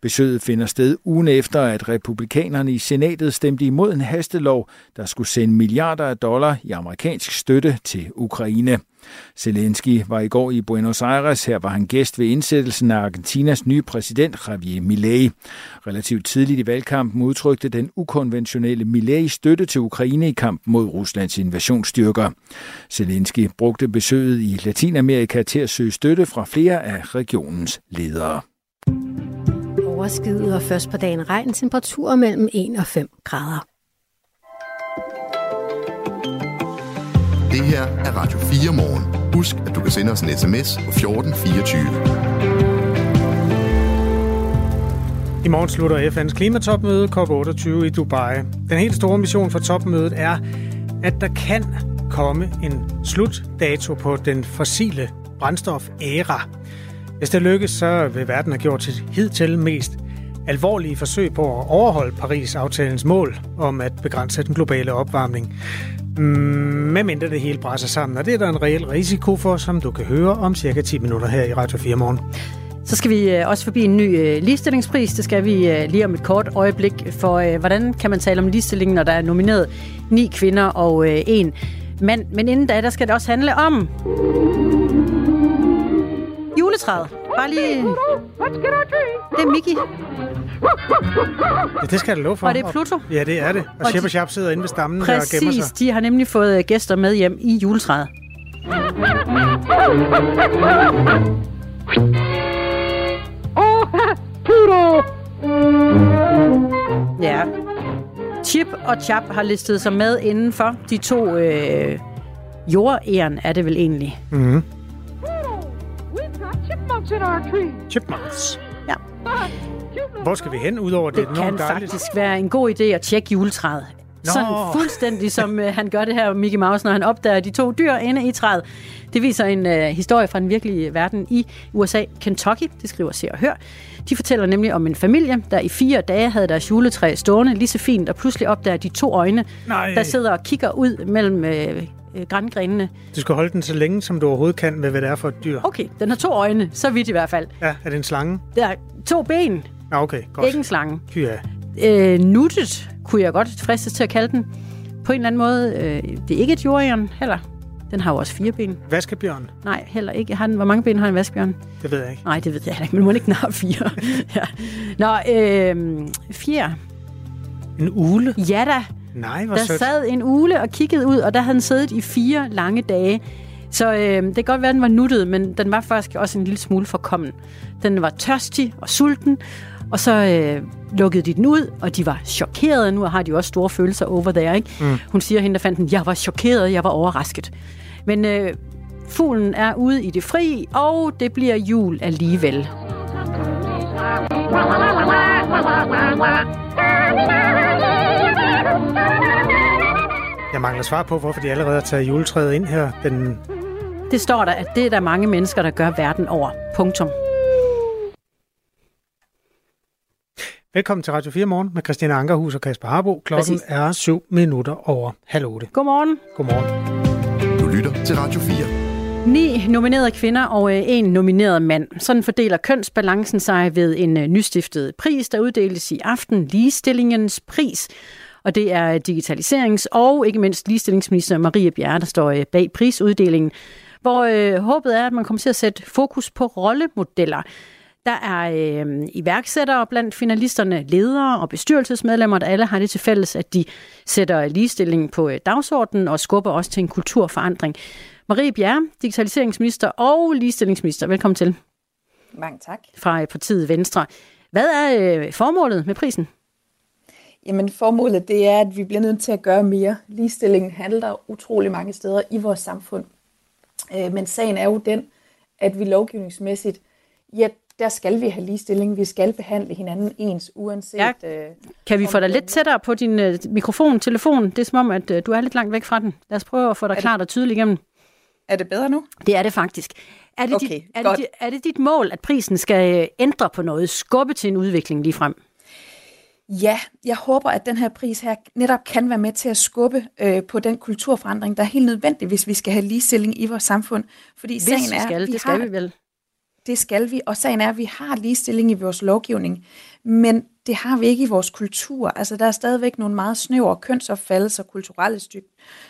Besøget finder sted ugen efter, at republikanerne i senatet stemte imod en hastelov, der skulle sende milliarder af dollar i amerikansk støtte til Ukraine. Zelensky var i går i Buenos Aires. Her var han gæst ved indsættelsen af Argentinas nye præsident Javier Milei. Relativt tidligt i valgkampen udtrykte den ukonventionelle Milei støtte til Ukraine i kampen mod Ruslands invasionsstyrker. Zelensky brugte besøget i Latinamerika til at søge støtte fra flere af regionens ledere. Overskyet og først på dagen regn temperaturer mellem 1 og 5 grader. Det her er Radio 4 morgen. Husk, at du kan sende os en sms på 1424. I morgen slutter FN's klimatopmøde COP28 i Dubai. Den helt store mission for topmødet er, at der kan komme en slutdato på den fossile brændstof-æra. Hvis det lykkes, så vil verden have gjort sit hidtil mest alvorlige forsøg på at overholde Paris-aftalens mål om at begrænse den globale opvarmning. Mm, med mindre det hele brænder sammen, og det er der en reel risiko for, som du kan høre om cirka 10 minutter her i Radio 4 morgen. Så skal vi øh, også forbi en ny øh, ligestillingspris. Det skal vi øh, lige om et kort øjeblik. For øh, hvordan kan man tale om ligestilling, når der er nomineret ni kvinder og øh, en mand? Men inden da, der skal det også handle om juletræet. Bare lige... Det er Mickey. Ja, det skal jeg love for. Og det er Pluto. Ja, det er det. Og, Og Shep og Sharp sidder inde ved stammen og gemmer Præcis, sig. de har nemlig fået øh, gæster med hjem i juletræet. Pluto! Ja. Chip og Chap har listet sig med indenfor. De to øh, jordæren er det vel egentlig. Mm-hmm. Chipmunks in our tree. Chipmunks. Ja. Hvor skal vi hen, udover det, Det kan dejligt? faktisk være en god idé at tjekke juletræet. Nå. Sådan fuldstændig som øh, han gør det her, Mickey Mouse, når han opdager de to dyr inde i træet. Det viser en øh, historie fra den virkelige verden i USA, Kentucky. Det skriver Se og Hør. De fortæller nemlig om en familie, der i fire dage havde deres juletræ stående lige så fint, og pludselig opdager de to øjne, Nej. der sidder og kigger ud mellem øh, øh, grængrenene. Du skal holde den så længe, som du overhovedet kan med, hvad det er for et dyr. Okay, den har to øjne, så vidt i hvert fald. Ja, er det en slange? Der er to ben, okay, godt. ikke en slange. Ja. Øh, nuttet kunne jeg godt fristes til at kalde den. På en eller anden måde. Øh, det er ikke et jordjern heller. Den har jo også fire ben. Vaskebjørn? Nej, heller ikke. Har den, hvor mange ben har en vaskebjørn? Det ved jeg ikke. Nej, det ved jeg ikke, men må ikke den har fire. ja. Nå, øh, fire. En ule? Ja da. Nej, hvor Der sødt. sad en ule og kiggede ud, og der havde den siddet i fire lange dage. Så øh, det kan godt være, at den var nuttet, men den var faktisk også en lille smule forkommen. Den var tørstig og sulten, og så øh, lukkede de den ud, og de var chokerede. Nu har de jo også store følelser over there, ikke? Mm. Hun siger, hende der fandt den, jeg var chokeret, jeg var overrasket. Men øh, fuglen er ude i det fri, og det bliver jul alligevel. Jeg mangler svar på, hvorfor de allerede har taget juletræet ind her. Den... Det står der, at det er der mange mennesker, der gør verden over. Punktum. Velkommen til Radio 4 Morgen med Christina Ankerhus og Kasper Harbo. Klokken Præcis. er 7 minutter over halv 8. Godmorgen. Godmorgen. Du lytter til Radio 4. Ni nominerede kvinder og øh, en nomineret mand. Sådan fordeler kønsbalancen sig ved en øh, nystiftet pris, der uddeles i aften, ligestillingens pris. Og det er digitaliserings- og ikke mindst ligestillingsminister Marie Bjerre, der står øh, bag prisuddelingen, hvor øh, håbet er, at man kommer til at sætte fokus på rollemodeller. Der er øh, iværksættere blandt finalisterne, ledere og bestyrelsesmedlemmer, der alle har det til fælles, at de sætter ligestilling på øh, dagsordenen og skubber også til en kulturforandring. Marie Bjerre, digitaliseringsminister og ligestillingsminister. Velkommen til Mange tak. fra øh, partiet Venstre. Hvad er øh, formålet med prisen? Jamen formålet det er, at vi bliver nødt til at gøre mere. Ligestillingen handler utrolig mange steder i vores samfund. Øh, Men sagen er jo den, at vi lovgivningsmæssigt, ja, der skal vi have ligestilling. Vi skal behandle hinanden ens, uanset... Ja. øh, Kan vi få dig det- lidt tættere på din øh, mikrofon, telefon? Det er som om, at øh, du er lidt langt væk fra den. Lad os prøve at få dig klart og tydeligt igennem. Er det bedre nu? Det er det faktisk. Er det, Okay, dit, er, det, godt. er det dit mål, at prisen skal øh, ændre på noget, skubbe til en udvikling lige frem? Ja, jeg håber, at den her pris her netop kan være med til at skubbe øh, på den kulturforandring, der er helt nødvendig, hvis vi skal have ligestilling i vores samfund. Fordi Hvis sagen vi er, skal, vi det skal har, vi vel. Det skal vi, og sagen er, at vi har ligestilling i vores lovgivning, men det har vi ikke i vores kultur. Altså, der er stadigvæk nogle meget snævre kønsopfattelser, kulturelle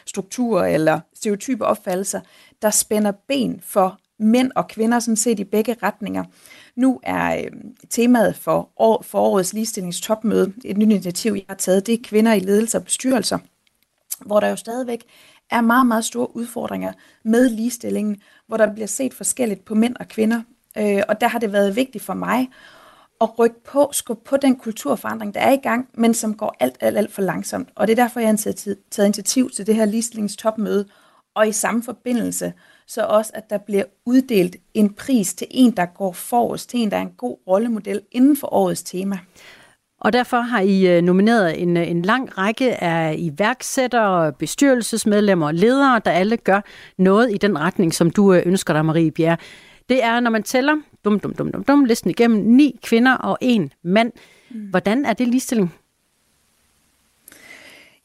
strukturer eller stereotype opfattelser, der spænder ben for mænd og kvinder, sådan set i begge retninger. Nu er øh, temaet for år, forårets ligestillingstopmøde, et nyt initiativ, jeg har taget, det er kvinder i ledelse og bestyrelser, hvor der jo stadigvæk er meget, meget store udfordringer med ligestillingen, hvor der bliver set forskelligt på mænd og kvinder. Øh, og der har det været vigtigt for mig at rykke på, skubbe på den kulturforandring, der er i gang, men som går alt, alt, alt for langsomt. Og det er derfor, jeg har taget initiativ til det her ligestillingstopmøde, og i samme forbindelse, så også, at der bliver uddelt en pris til en, der går forrest, til en, der er en god rollemodel inden for årets tema. Og derfor har I øh, nomineret en, øh, en lang række af iværksættere, bestyrelsesmedlemmer og ledere, der alle gør noget i den retning, som du øh, ønsker dig, Marie Bjerre. Det er, når man tæller dum, dum, dum, dum, dum, listen igennem, ni kvinder og en mand. Hvordan er det ligestilling?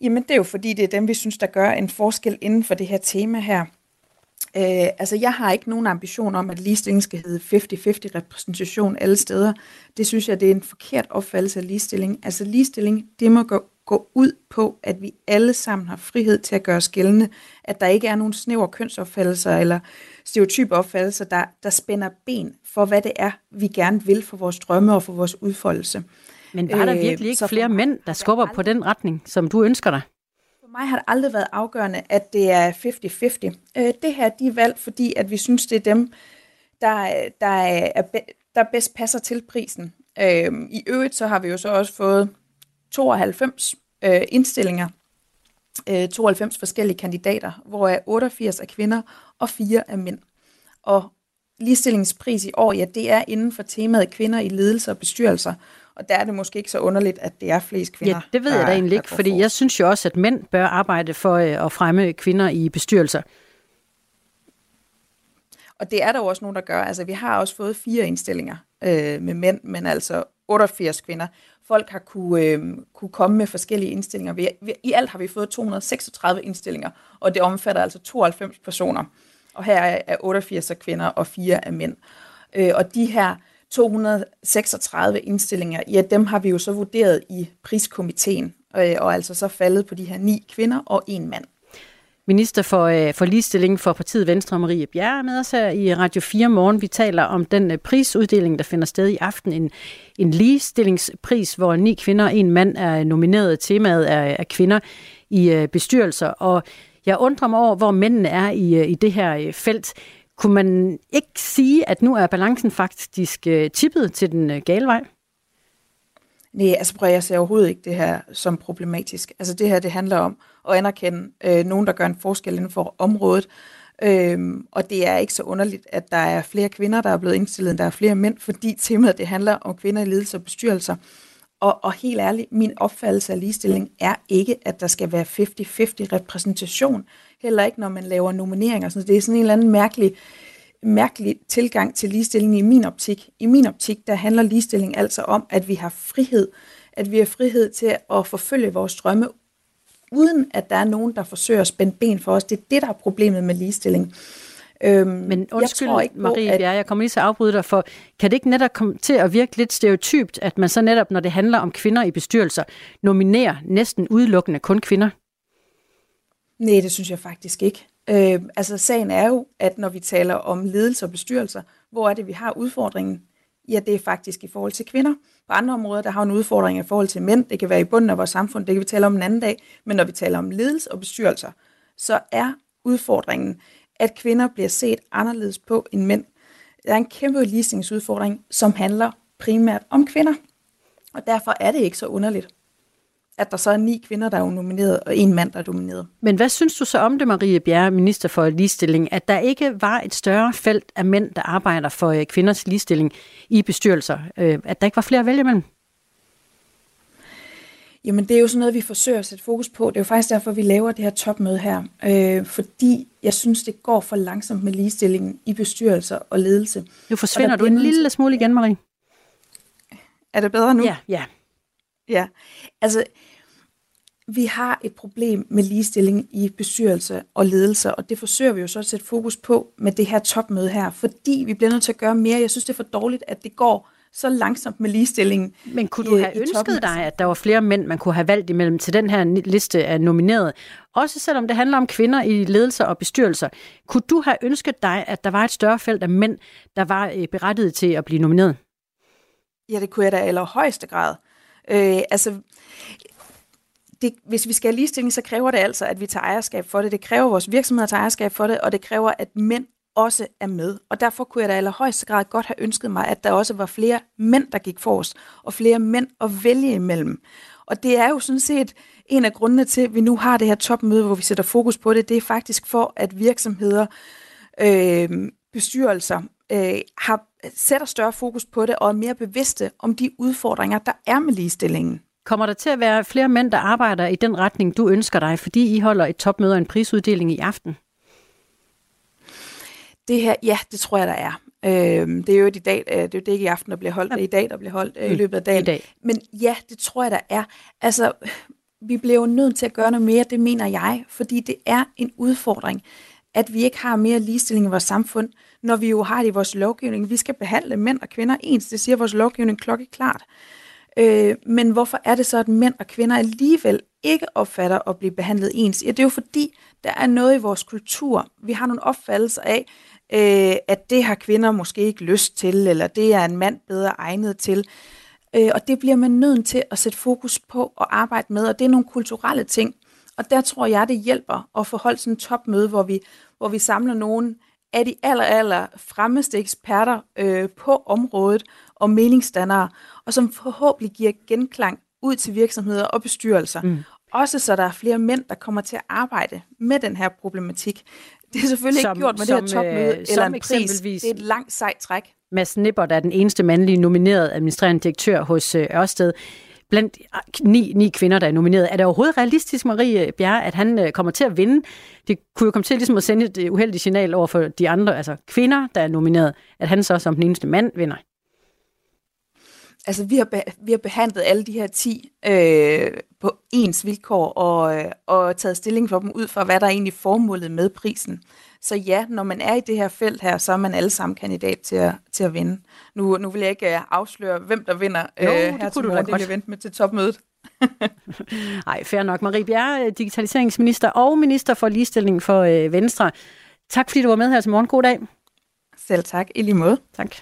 Jamen, det er jo fordi, det er dem, vi synes, der gør en forskel inden for det her tema her. Øh, altså, jeg har ikke nogen ambition om, at ligestilling skal hedde 50-50 repræsentation alle steder. Det synes jeg, det er en forkert opfattelse af ligestilling. Altså, ligestilling, det må gå, gå ud på, at vi alle sammen har frihed til at gøre os gældende, at der ikke er nogen snæver kønsopfattelser eller stereotype opfattelser, der, der spænder ben for, hvad det er, vi gerne vil for vores drømme og for vores udfoldelse. Men var der virkelig ikke flere mænd, der skubber på den retning, som du ønsker dig? For mig har det aldrig været afgørende, at det er 50-50. Øh, det her, de er valgt, fordi at vi synes, det er dem, der, der, er, der bedst passer til prisen. Øh, I øvrigt så har vi jo så også fået 92 øh, indstillinger, 92 forskellige kandidater, hvor 88 er kvinder og 4 er mænd. Og ligestillingspris i år, ja, det er inden for temaet kvinder i ledelse og bestyrelser. Og der er det måske ikke så underligt, at det er flest kvinder. Ja, det ved jeg da egentlig ikke, fordi jeg synes jo også, at mænd bør arbejde for øh, at fremme kvinder i bestyrelser. Og det er der jo også nogen, der gør. Altså, vi har også fået fire indstillinger øh, med mænd, men altså 88 kvinder. Folk har kunne, øh, kunne komme med forskellige indstillinger. Vi, vi, I alt har vi fået 236 indstillinger, og det omfatter altså 92 personer. Og her er 88 kvinder og fire af mænd. Øh, og de her 236 indstillinger, ja, dem har vi jo så vurderet i priskomiteen, øh, og altså så faldet på de her ni kvinder og en mand. Minister for, øh, for ligestilling for partiet Venstre, Marie Bjerre, er med os her i Radio 4 morgen. Vi taler om den øh, prisuddeling, der finder sted i aften. En, en ligestillingspris, hvor ni kvinder og en mand er nomineret. Temaet er, er kvinder i øh, bestyrelser. Og jeg undrer mig over, hvor mændene er i, øh, i det her øh, felt. Kunne man ikke sige, at nu er balancen faktisk øh, tippet til den gale vej? Nej, altså prøv, jeg ser overhovedet ikke det her som problematisk. Altså det her, det handler om at anerkende øh, nogen, der gør en forskel inden for området. Øhm, og det er ikke så underligt, at der er flere kvinder, der er blevet indstillet, end der er flere mænd, fordi temaet det handler om kvinder i ledelse og bestyrelser. Og, og helt ærligt, min opfattelse af ligestilling er ikke, at der skal være 50-50 repræsentation. Heller ikke, når man laver nomineringer. Så det er sådan en eller anden mærkelig mærkelig tilgang til ligestilling i min optik. I min optik, der handler ligestilling altså om, at vi har frihed. At vi har frihed til at forfølge vores drømme, uden at der er nogen, der forsøger at spænde ben for os. Det er det, der er problemet med ligestilling. Øhm, Men undskyld, jeg tror ikke Marie at... Bjerre, jeg kommer lige til at afbryde dig, for kan det ikke netop komme til at virke lidt stereotypt, at man så netop, når det handler om kvinder i bestyrelser, nominerer næsten udelukkende kun kvinder? Nej, det synes jeg faktisk ikke. Øh, altså sagen er jo, at når vi taler om ledelse og bestyrelser, hvor er det, vi har udfordringen? Ja, det er faktisk i forhold til kvinder. På andre områder, der har en udfordring i forhold til mænd. Det kan være i bunden af vores samfund, det kan vi tale om en anden dag. Men når vi taler om ledelse og bestyrelser, så er udfordringen, at kvinder bliver set anderledes på end mænd. Der er en kæmpe ligestillingsudfordring, som handler primært om kvinder. Og derfor er det ikke så underligt, at der så er ni kvinder, der er nomineret, og en mand, der er domineret. Men hvad synes du så om det, Marie Bjerre, minister for ligestilling, at der ikke var et større felt af mænd, der arbejder for øh, kvinders ligestilling i bestyrelser? Øh, at der ikke var flere at vælge imellem? Jamen, det er jo sådan noget, vi forsøger at sætte fokus på. Det er jo faktisk derfor, vi laver det her topmøde her. Øh, fordi jeg synes, det går for langsomt med ligestillingen i bestyrelser og ledelse. Nu forsvinder du en lille smule igen, Marie. Er det bedre nu? Ja, ja. Ja, altså vi har et problem med ligestilling i bestyrelse og ledelse, og det forsøger vi jo så at sætte fokus på med det her topmøde her, fordi vi bliver nødt til at gøre mere. Jeg synes, det er for dårligt, at det går så langsomt med ligestillingen. Men kunne du have ønsket dig, at der var flere mænd, man kunne have valgt imellem til den her liste af nomineret? Også selvom det handler om kvinder i ledelser og bestyrelser. Kunne du have ønsket dig, at der var et større felt af mænd, der var øh, berettiget til at blive nomineret? Ja, det kunne jeg da i allerhøjeste grad. Øh, altså, det, hvis vi skal have ligestilling, så kræver det altså, at vi tager ejerskab for det. Det kræver, at vores virksomheder tager ejerskab for det, og det kræver, at mænd også er med. Og derfor kunne jeg da i allerhøjeste grad godt have ønsket mig, at der også var flere mænd, der gik for os, og flere mænd at vælge imellem. Og det er jo sådan set en af grundene til, at vi nu har det her topmøde, hvor vi sætter fokus på det. Det er faktisk for, at virksomheder, øh, bestyrelser, øh, har, sætter større fokus på det og er mere bevidste om de udfordringer, der er med ligestillingen. Kommer der til at være flere mænd, der arbejder i den retning, du ønsker dig, fordi I holder et topmøde og en prisuddeling i aften? Det her, ja, det tror jeg, der er. Øh, det er jo i dag, det er jo det ikke i aften, der bliver holdt, det er i dag, der bliver holdt øh, i mm, løbet af dagen. I dag. Men ja, det tror jeg, der er. Altså, vi bliver jo nødt til at gøre noget mere, det mener jeg, fordi det er en udfordring, at vi ikke har mere ligestilling i vores samfund, når vi jo har det i vores lovgivning. Vi skal behandle mænd og kvinder ens, det siger vores lovgivning klokkeklart. Øh, men hvorfor er det så, at mænd og kvinder alligevel ikke opfatter at blive behandlet ens? Ja, det er jo fordi, der er noget i vores kultur. Vi har nogle opfattelser af, øh, at det har kvinder måske ikke lyst til, eller det er en mand bedre egnet til. Øh, og det bliver man nødt til at sætte fokus på og arbejde med, og det er nogle kulturelle ting. Og der tror jeg, det hjælper at få holdt sådan en topmøde, hvor vi, hvor vi samler nogen af de aller, aller fremmeste eksperter øh, på området og meningsdannere, og som forhåbentlig giver genklang ud til virksomheder og bestyrelser. Mm. Også så der er flere mænd, der kommer til at arbejde med den her problematik. Det er selvfølgelig som, ikke gjort med som, det her topmøde øh, eller en pris. Det er et langt sejt træk. Mads Nippert er den eneste mandlige nominerede administrerende direktør hos øh, Ørsted. Blandt ah, ni, ni kvinder, der er nomineret. Er det overhovedet realistisk, Marie Bjerre, at han øh, kommer til at vinde? Det kunne jo komme til ligesom at sende et øh, uheldigt signal over for de andre, altså kvinder, der er nomineret, at han så som den eneste mand vinder altså vi har, vi har behandlet alle de her 10 øh, på ens vilkår og, øh, og taget stilling for dem ud fra, hvad der er egentlig formålet med prisen. Så ja, når man er i det her felt her, så er man alle sammen kandidat til at, til at vinde. Nu, nu vil jeg ikke uh, afsløre, hvem der vinder jo, øh, det her kunne du det vil jeg vente med til topmødet. Nej, fair nok. Marie Bjerre, digitaliseringsminister og minister for ligestilling for øh, Venstre. Tak fordi du var med her til morgen. God dag. Selv tak. I lige måde. Tak.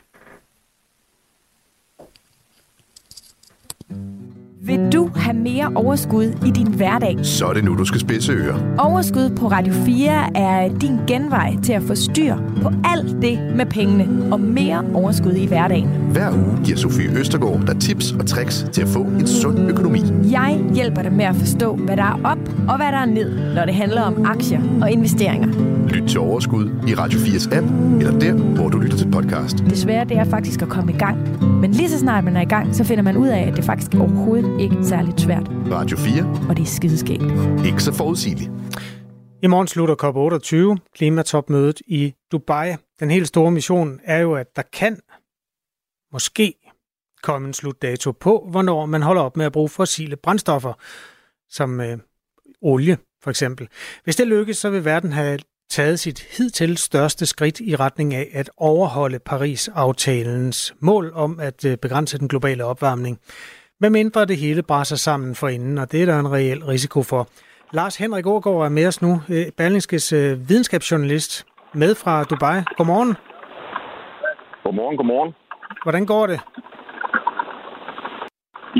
Vil du have mere overskud i din hverdag? Så er det nu, du skal spidse ører. Overskud på Radio 4 er din genvej til at få styr på alt det med pengene og mere overskud i hverdagen. Hver uge giver Sofie Østergaard dig tips og tricks til at få en sund økonomi. Jeg hjælper dig med at forstå, hvad der er op og hvad der er ned, når det handler om aktier og investeringer. Lyt til Overskud i Radio 4's app, eller der, hvor du lytter til podcast. Det svære det er faktisk at komme i gang. Men lige så snart man er i gang, så finder man ud af, at det faktisk overhovedet ikke særligt svært. Radio 4. Og det er skideskægt. Ikke så forudsigeligt. I morgen slutter COP28, klimatopmødet i Dubai. Den helt store mission er jo, at der kan måske komme en slutdato på, hvornår man holder op med at bruge fossile brændstoffer, som øh, olie for eksempel. Hvis det lykkes, så vil verden have taget sit hidtil største skridt i retning af at overholde Paris-aftalens mål om at øh, begrænse den globale opvarmning med mindre det hele brænder sammen for inden, og det er der en reel risiko for. Lars Henrik Aargaard er med os nu, øh, Berlingskes øh, videnskabsjournalist med fra Dubai. Godmorgen. Godmorgen, godmorgen. Hvordan går det?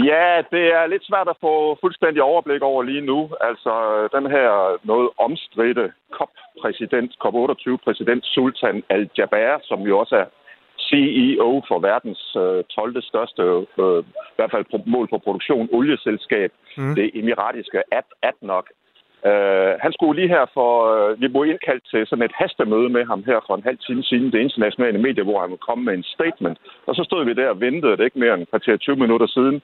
Ja, det er lidt svært at få fuldstændig overblik over lige nu. Altså, den her noget omstridte COP-præsident, COP28-præsident Sultan Al-Jaber, som jo også er CEO for verdens øh, 12. største, øh, i hvert fald mål på produktion, olieselskab, mm. det emiratiske ADNOC. Uh, han skulle lige her for, uh, vi blev indkaldt til sådan et hastemøde med ham her for en halv time siden, det internationale medie, hvor han kom med en statement. Og så stod vi der og ventede, det ikke mere end kvarter 20 minutter siden.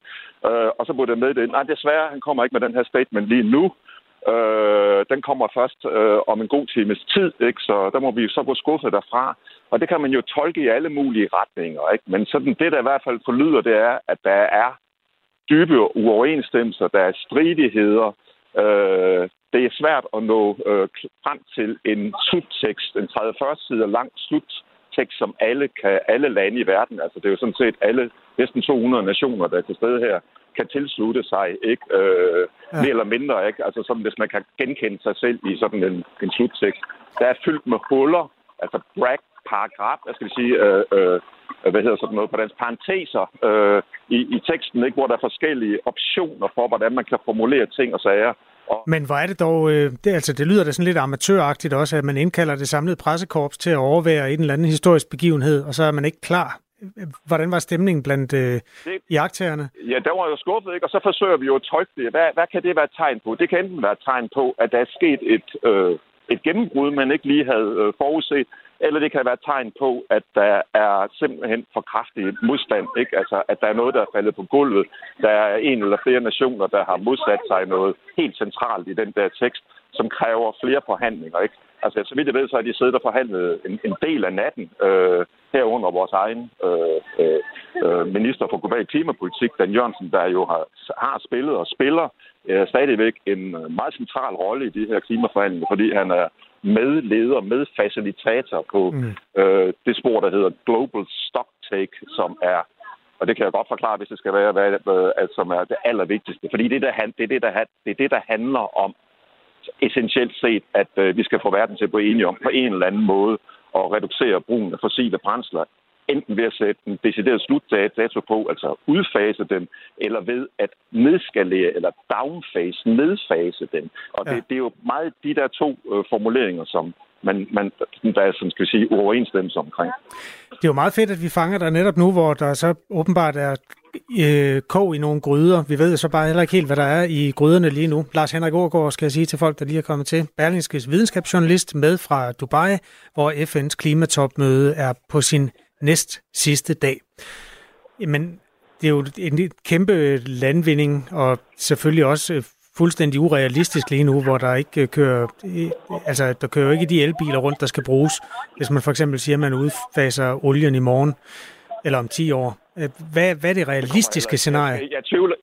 Uh, og så blev det med det, nej desværre, han kommer ikke med den her statement lige nu. Øh, den kommer først øh, om en god times tid, ikke? så der må vi så gå skuffet derfra. Og det kan man jo tolke i alle mulige retninger. Ikke? Men sådan det, der i hvert fald forlyder, det er, at der er dybe uoverensstemmelser, der er stridigheder. Øh, det er svært at nå øh, frem til en sluttekst, en 30-40 sider lang sluttekst, som alle, kan, alle lande i verden, altså det er jo sådan set alle næsten 200 nationer, der er til stede her, kan tilslutte sig, ikke? Øh, ja. Mere eller mindre, ikke? Altså sådan, hvis man kan genkende sig selv i sådan en, en sluttekst. Der er fyldt med huller, altså brag, paragraf, hvad skal vi sige, øh, øh, hvad hedder sådan noget på dansk, parenteser øh, i, i teksten, ikke? hvor der er forskellige optioner for, hvordan man kan formulere ting og sager. Og... Men hvor er det dog, øh, det, altså, det lyder da sådan lidt amatøragtigt også, at man indkalder det samlede pressekorps til at overvære en eller anden historisk begivenhed, og så er man ikke klar Hvordan var stemningen blandt øh, jagttagerne? Ja, der var jo skuffet, ikke? og så forsøger vi jo at tolke det. Hvad, hvad kan det være et tegn på? Det kan enten være et tegn på, at der er sket et, øh, et gennembrud, man ikke lige havde øh, forudset, eller det kan være et tegn på, at der er simpelthen for kraftig modstand. Ikke? Altså, at der er noget, der er faldet på gulvet. Der er en eller flere nationer, der har modsat sig noget helt centralt i den der tekst, som kræver flere forhandlinger. Ikke? Altså, så vidt jeg ved, så har de siddet og forhandlet en, en del af natten, øh, herunder vores egen øh, øh, øh minister for global klimapolitik, Dan Jørgensen, der jo har, har spillet og spiller øh, stadigvæk en øh, meget central rolle i de her klimaforhandlinger, fordi han er medleder, medfacilitator på mm. øh, det spor, der hedder Global Stocktake, som er og det kan jeg godt forklare, hvis det skal være, hvad, hvad, som er det allervigtigste. Fordi det, der, det, er det, der, det er det, der handler om essentielt set, at øh, vi skal få verden til at blive enige om på en eller anden måde at reducere brugen af fossile brændsler enten ved at sætte en decideret slutdato på, altså udfase den, eller ved at nedskalere eller downfase, nedfase den. Og ja. det, det er jo meget de der to øh, formuleringer, som man, man, der er sådan, skal vi sige, uoverensstemmelse omkring. Det er jo meget fedt, at vi fanger dig netop nu, hvor der så åbenbart er øh, kog i nogle gryder. Vi ved så bare heller ikke helt, hvad der er i gryderne lige nu. Lars Henrik Aargaard skal jeg sige til folk, der lige er kommet til. Berlingskes videnskabsjournalist med fra Dubai, hvor FN's klimatopmøde er på sin næst sidste dag. Men det er jo en kæmpe landvinding, og selvfølgelig også øh, fuldstændig urealistisk lige nu, hvor der ikke kører, altså der kører ikke de elbiler rundt, der skal bruges. Hvis man for eksempel siger, at man udfaser olien i morgen, eller om 10 år. Øh, hvad, hvad er det realistiske scenarie? Jeg, jeg, tvivler,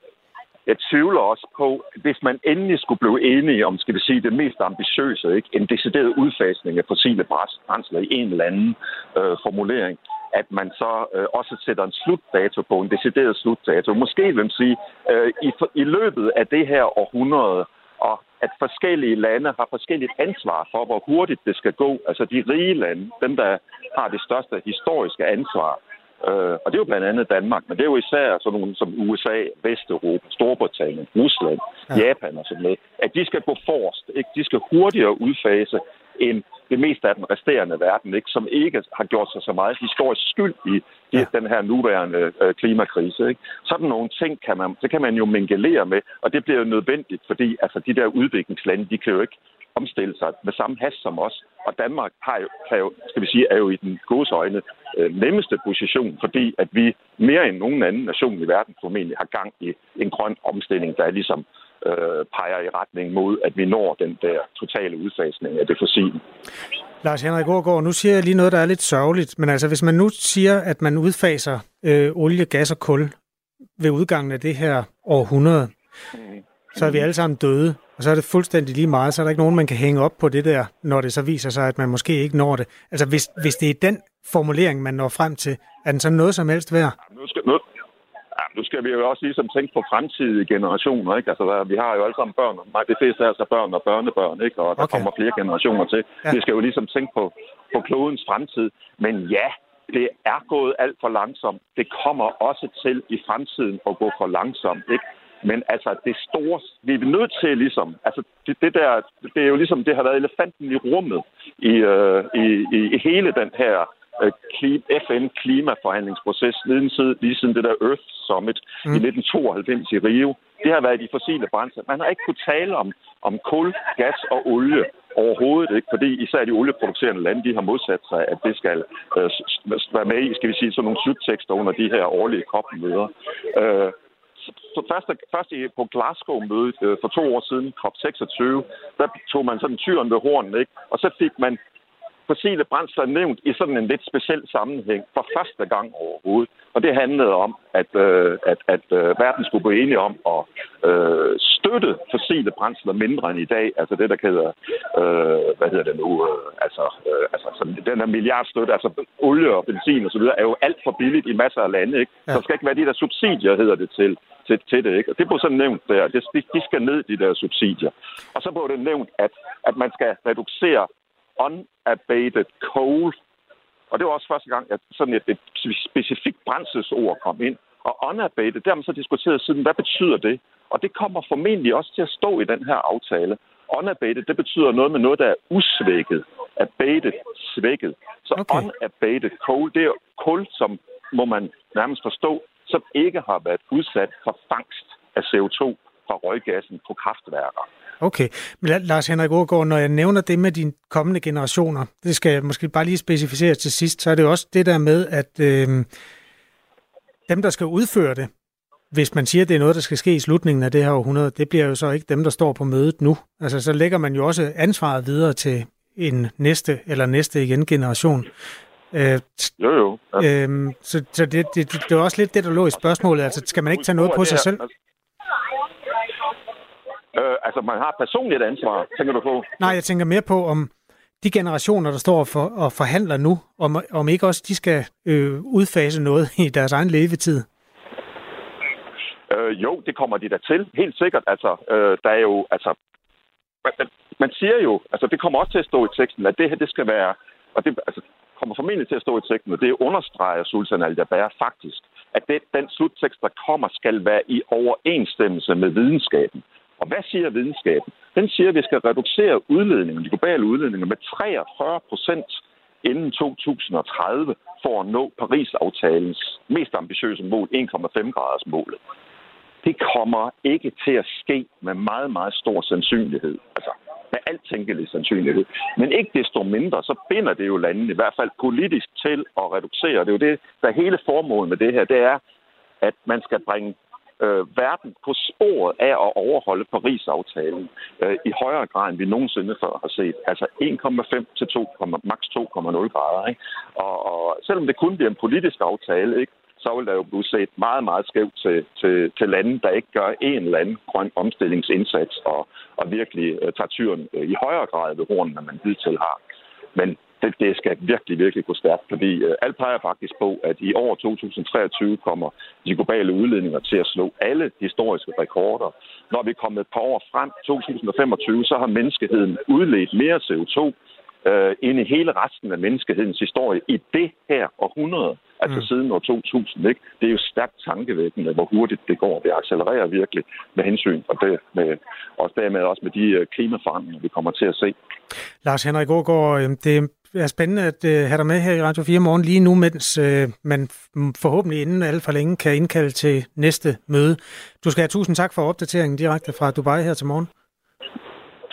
jeg tvivler også på, hvis man endelig skulle blive enige om, skal vi sige, det mest ambitiøse, ikke? en decideret udfasning af fossile brændsler i en eller anden øh, formulering, at man så øh, også sætter en slutdato på, en decideret slutdato. Måske vil man sige, øh, i, i løbet af det her århundrede, og at forskellige lande har forskelligt ansvar for, hvor hurtigt det skal gå. Altså de rige lande, dem der har det største historiske ansvar. Øh, og det er jo blandt andet Danmark, men det er jo især sådan nogle som USA, Vesteuropa, Storbritannien, Rusland, ja. Japan og sådan noget, at de skal gå forrest. Ikke? De skal hurtigere udfase end det meste af den resterende verden, ikke, som ikke har gjort sig så meget historisk skyld i ja. den her nuværende øh, klimakrise. Ikke. Sådan nogle ting kan man, det kan man jo mingelere med, og det bliver jo nødvendigt, fordi altså, de der udviklingslande, de kan jo ikke omstille sig med samme hast som os. Og Danmark har jo, kan jo, skal vi sige, er jo i den gode øjne øh, nemmeste position, fordi at vi mere end nogen anden nation i verden formentlig har gang i en grøn omstilling, der er ligesom øh, peger i retning mod, at vi når den der totale udfasning af det fossile. Lars Henrik Aargaard, nu siger jeg lige noget, der er lidt sørgeligt, men altså hvis man nu siger, at man udfaser øh, olie, gas og kul ved udgangen af det her århundrede, så er vi alle sammen døde, og så er det fuldstændig lige meget, så er der ikke nogen, man kan hænge op på det der, når det så viser sig, at man måske ikke når det. Altså hvis, hvis det er den formulering, man når frem til, er den så noget som helst værd? Nu skal, nu, nu skal vi jo også ligesom tænke på fremtidige generationer, ikke? Altså, vi har jo alle sammen børn, og det fleste er altså børn og børnebørn, ikke? Og der okay. kommer flere generationer til. Ja. Vi skal jo ligesom tænke på, på klodens fremtid. Men ja, det er gået alt for langsomt. Det kommer også til i fremtiden at gå for langsomt, ikke? Men altså, det store, vi er nødt til ligesom, altså det, det der, det er jo ligesom, det har været elefanten i rummet i, øh, i, i, i hele den her FN-klimaforhandlingsproces lige siden, lige siden det der Earth Summit mm. i 1992 i Rio. Det har været de fossile brændsler. Man har ikke kunnet tale om, om kul, gas og olie overhovedet ikke, fordi især de olieproducerende lande, de har modsat sig, at det skal øh, være med i, skal vi sige, sådan nogle sluttekster under de her årlige COP-møder. Øh, så først, først på Glasgow-mødet øh, for to år siden, COP26, der tog man sådan tyren ved hornen, ikke? Og så fik man fossile brændsler er nævnt i sådan en lidt speciel sammenhæng for første gang overhovedet. Og det handlede om, at, øh, at, at øh, verden skulle gå enige om at øh, støtte fossile brændsler mindre end i dag. Altså det, der hedder, øh, hvad hedder det nu, øh, altså, øh, altså sådan, den her milliardstøtte, altså olie og benzin og så videre, er jo alt for billigt i masser af lande. Ikke? Ja. Så skal ikke være de der subsidier, hedder det til, til, til det. Ikke? Og det blev sådan nævnt der. De, de skal ned, de der subsidier. Og så blev det nævnt, at, at man skal reducere unabated coal. Og det var også første gang, at sådan et, et specifikt brændselsord kom ind. Og unabated, det har man så diskuteret siden, hvad betyder det? Og det kommer formentlig også til at stå i den her aftale. Unabated, det betyder noget med noget, der er usvækket. Abated, svækket. Så okay. unabated coal, det er kul, som må man nærmest forstå, som ikke har været udsat for fangst af CO2 fra røggassen på kraftværker. Okay, men Lars Henrik Aargaard, når jeg nævner det med de kommende generationer, det skal jeg måske bare lige specificere til sidst, så er det jo også det der med, at øh, dem, der skal udføre det, hvis man siger, at det er noget, der skal ske i slutningen af det her århundrede, det bliver jo så ikke dem, der står på mødet nu. Altså, så lægger man jo også ansvaret videre til en næste eller næste igen generation. Øh, jo, jo. Ja. Øh, så så det, det, det, det er også lidt det, der lå i spørgsmålet. Altså, skal man ikke tage noget på sig selv? Øh, altså, man har personligt ansvar, tænker du på? Nej, jeg tænker mere på, om de generationer, der står for, og forhandler nu, om, om ikke også de skal øh, udfase noget i deres egen levetid. Øh, jo, det kommer de da til. Helt sikkert. Altså, øh, der er jo, altså, man, man siger jo, altså det kommer også til at stå i teksten, at det her, det skal være, og det altså, kommer formentlig til at stå i teksten, og det understreger Sultan al faktisk, at det, den sluttekst, der kommer, skal være i overensstemmelse med videnskaben. Og hvad siger videnskaben? Den siger, at vi skal reducere udledningen, de globale udledninger med 43 procent inden 2030 for at nå Paris-aftalens mest ambitiøse mål, 1,5 graders målet. Det kommer ikke til at ske med meget, meget stor sandsynlighed. Altså, med alt tænkelig sandsynlighed. Men ikke desto mindre, så binder det jo landene, i hvert fald politisk, til at reducere. Det er jo det, der er hele formålet med det her, det er, at man skal bringe øh, verden på sporet af at overholde Paris-aftalen øh, i højere grad, end vi nogensinde før har set. Altså 1,5 til 2, maks 2,0 grader. Ikke? Og, og selvom det kun bliver en politisk aftale, ikke, så vil der jo blive set meget, meget skævt til, til, til lande, der ikke gør en eller anden grøn omstillingsindsats og, og virkelig øh, tager tyren øh, i højere grad ved hornene, man hidtil har. Men det, det skal virkelig, virkelig gå stærkt, fordi øh, alt peger faktisk på, at i år 2023 kommer de globale udledninger til at slå alle historiske rekorder. Når vi er kommet et par år frem, 2025, så har menneskeheden udledt mere CO2 øh, end i hele resten af menneskehedens historie i det her århundrede. Altså mm. siden år 2000, ikke? Det er jo stærkt tankevækkende, hvor hurtigt det går. Det accelererer virkelig med hensyn, og det med, og dermed også med de øh, klimaforandringer, vi kommer til at se. Lars Henrik Aargaard, øh, det er spændende at øh, have dig med her i Radio 4 morgen lige nu, mens man forhåbentlig inden alt for længe kan indkalde til næste møde. Du skal have tusind tak for opdateringen direkte fra Dubai her til morgen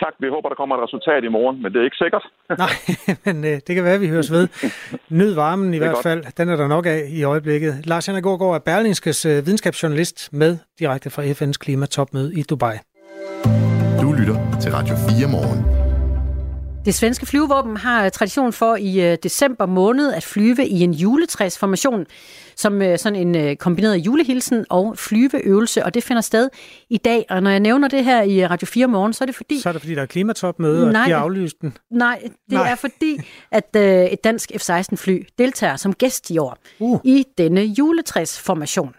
tak. Vi håber, der kommer et resultat i morgen, men det er ikke sikkert. Nej, men øh, det kan være, at vi høres ved. Nyd varmen i hvert godt. fald. Den er der nok af i øjeblikket. Lars Henrik Gård er Berlingskes øh, videnskabsjournalist med direkte fra FN's klimatopmøde i Dubai. Du lytter til Radio 4 morgen. Det svenske flyvevåben har tradition for i øh, december måned at flyve i en juletræsformation som øh, sådan en øh, kombineret julehilsen og flyveøvelse, og det finder sted i dag. Og når jeg nævner det her i Radio 4 morgen, så er det fordi... Så er det fordi, der er klimatopmøde, nej, og de har aflyst den? Nej, det nej. er fordi, at øh, et dansk F-16-fly deltager som gæst i år uh. i denne juletræsformation.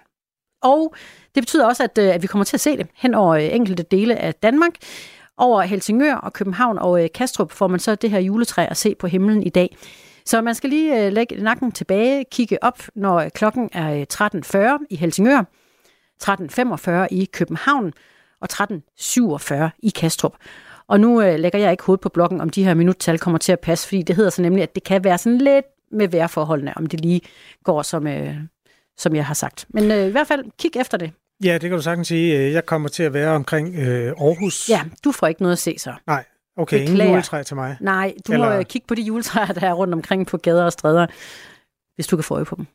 Og det betyder også, at, at vi kommer til at se det hen over enkelte dele af Danmark. Over Helsingør og København og øh, Kastrup får man så det her juletræ at se på himlen i dag. Så man skal lige øh, lægge nakken tilbage, kigge op, når øh, klokken er øh, 13.40 i Helsingør, 13.45 i København og 13.47 i Kastrup. Og nu øh, lægger jeg ikke hoved på blokken, om de her minuttal kommer til at passe, fordi det hedder så nemlig, at det kan være sådan lidt med vejrforholdene, om det lige går, som, øh, som jeg har sagt. Men øh, i hvert fald, kig efter det. Ja, det kan du sagtens sige. Jeg kommer til at være omkring øh, Aarhus. Ja, du får ikke noget at se så. Nej, okay, Beklager. ingen juletræ til mig. Nej, du Eller... må øh, kigge på de juletræer, der er rundt omkring på gader og stræder, hvis du kan få øje på dem.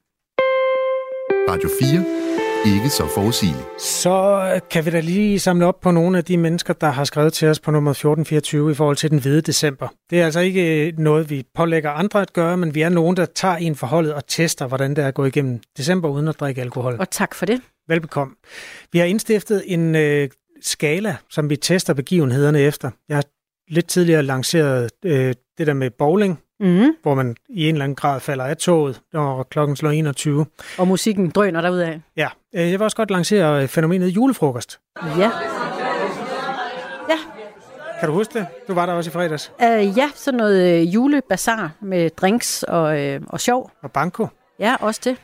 Radio 4. Ikke så forudsigeligt. Så kan vi da lige samle op på nogle af de mennesker, der har skrevet til os på nummer 1424 i forhold til den hvide december. Det er altså ikke øh, noget, vi pålægger andre at gøre, men vi er nogen, der tager en forholdet og tester, hvordan det er at gå igennem december uden at drikke alkohol. Og tak for det. Velbekomme. Vi har indstiftet en øh, skala, som vi tester begivenhederne efter. Jeg har lidt tidligere lanceret øh, det der med bowling, mm. hvor man i en eller anden grad falder af toget, når klokken slår 21. Og musikken drøner derudad. Ja, øh, jeg vil også godt lancere fænomenet julefrokost. Ja. Ja. Kan du huske det? Du var der også i fredags. Uh, ja, sådan noget øh, julebazar med drinks og, øh, og sjov. Og banko. Ja, også det.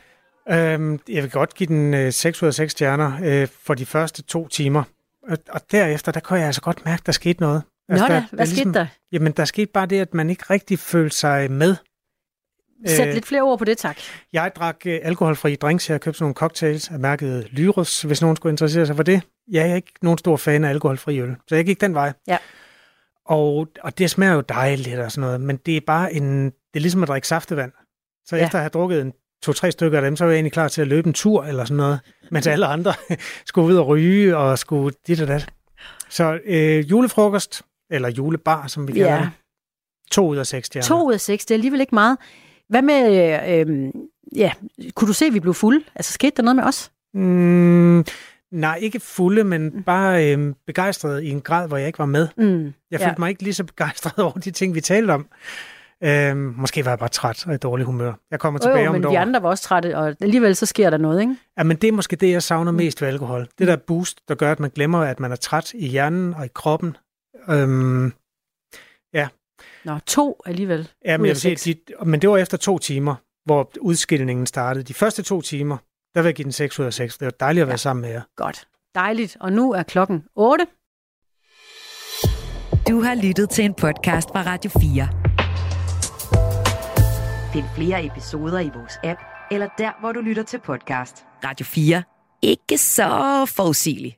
Øhm, jeg vil godt give den øh, 6 ud af 6 stjerner øh, for de første to timer. Og, og derefter, der kunne jeg altså godt mærke, at der skete noget. Altså, Nå da, hvad der ligesom, skete der? Jamen, der skete bare det, at man ikke rigtig følte sig med. Sæt øh, lidt flere ord på det, tak. Jeg drak øh, alkoholfri drinks. Jeg har købt sådan nogle cocktails af mærket Lyros, hvis nogen skulle interessere sig for det. Jeg er ikke nogen stor fan af alkoholfri øl, så jeg gik den vej. Ja. Og, og det smager jo dejligt og sådan noget, men det er bare en... Det er ligesom at drikke saftevand. Så ja. efter at have drukket en to-tre stykker af dem, så var jeg egentlig klar til at løbe en tur eller sådan noget, mens alle andre skulle ud og ryge og skulle dit og dat. Så øh, julefrokost, eller julebar, som vi kalder ja. det. To ud af seks stjerner. To ud af seks, det er alligevel ikke meget. Hvad med, øh, øh, ja, kunne du se, at vi blev fulde? Altså, skete der noget med os? Mm, Nej, ikke fulde, men bare øh, begejstret i en grad, hvor jeg ikke var med. Mm, Jeg ja. følte mig ikke lige så begejstret over de ting, vi talte om. Øh, måske var jeg bare træt og i dårlig humør. Jeg kommer tilbage jo, om men et år. de andre var også trætte, og alligevel så sker der noget, ikke? Ja, men det er måske det, jeg savner mest ved alkohol. Det der boost, der gør, at man glemmer, at man er træt i hjernen og i kroppen. Øhm, ja. Nå, to alligevel. Ja, men, jeg vil sige, de, men det var efter to timer, hvor udskillingen startede. De første to timer, der vil jeg give den 6 ud af 6. Det var dejligt at være sammen med jer. Godt. Dejligt. Og nu er klokken 8. Du har lyttet til en podcast fra Radio 4. Find flere episoder i vores app, eller der, hvor du lytter til podcast. Radio 4. Ikke så forudsigeligt.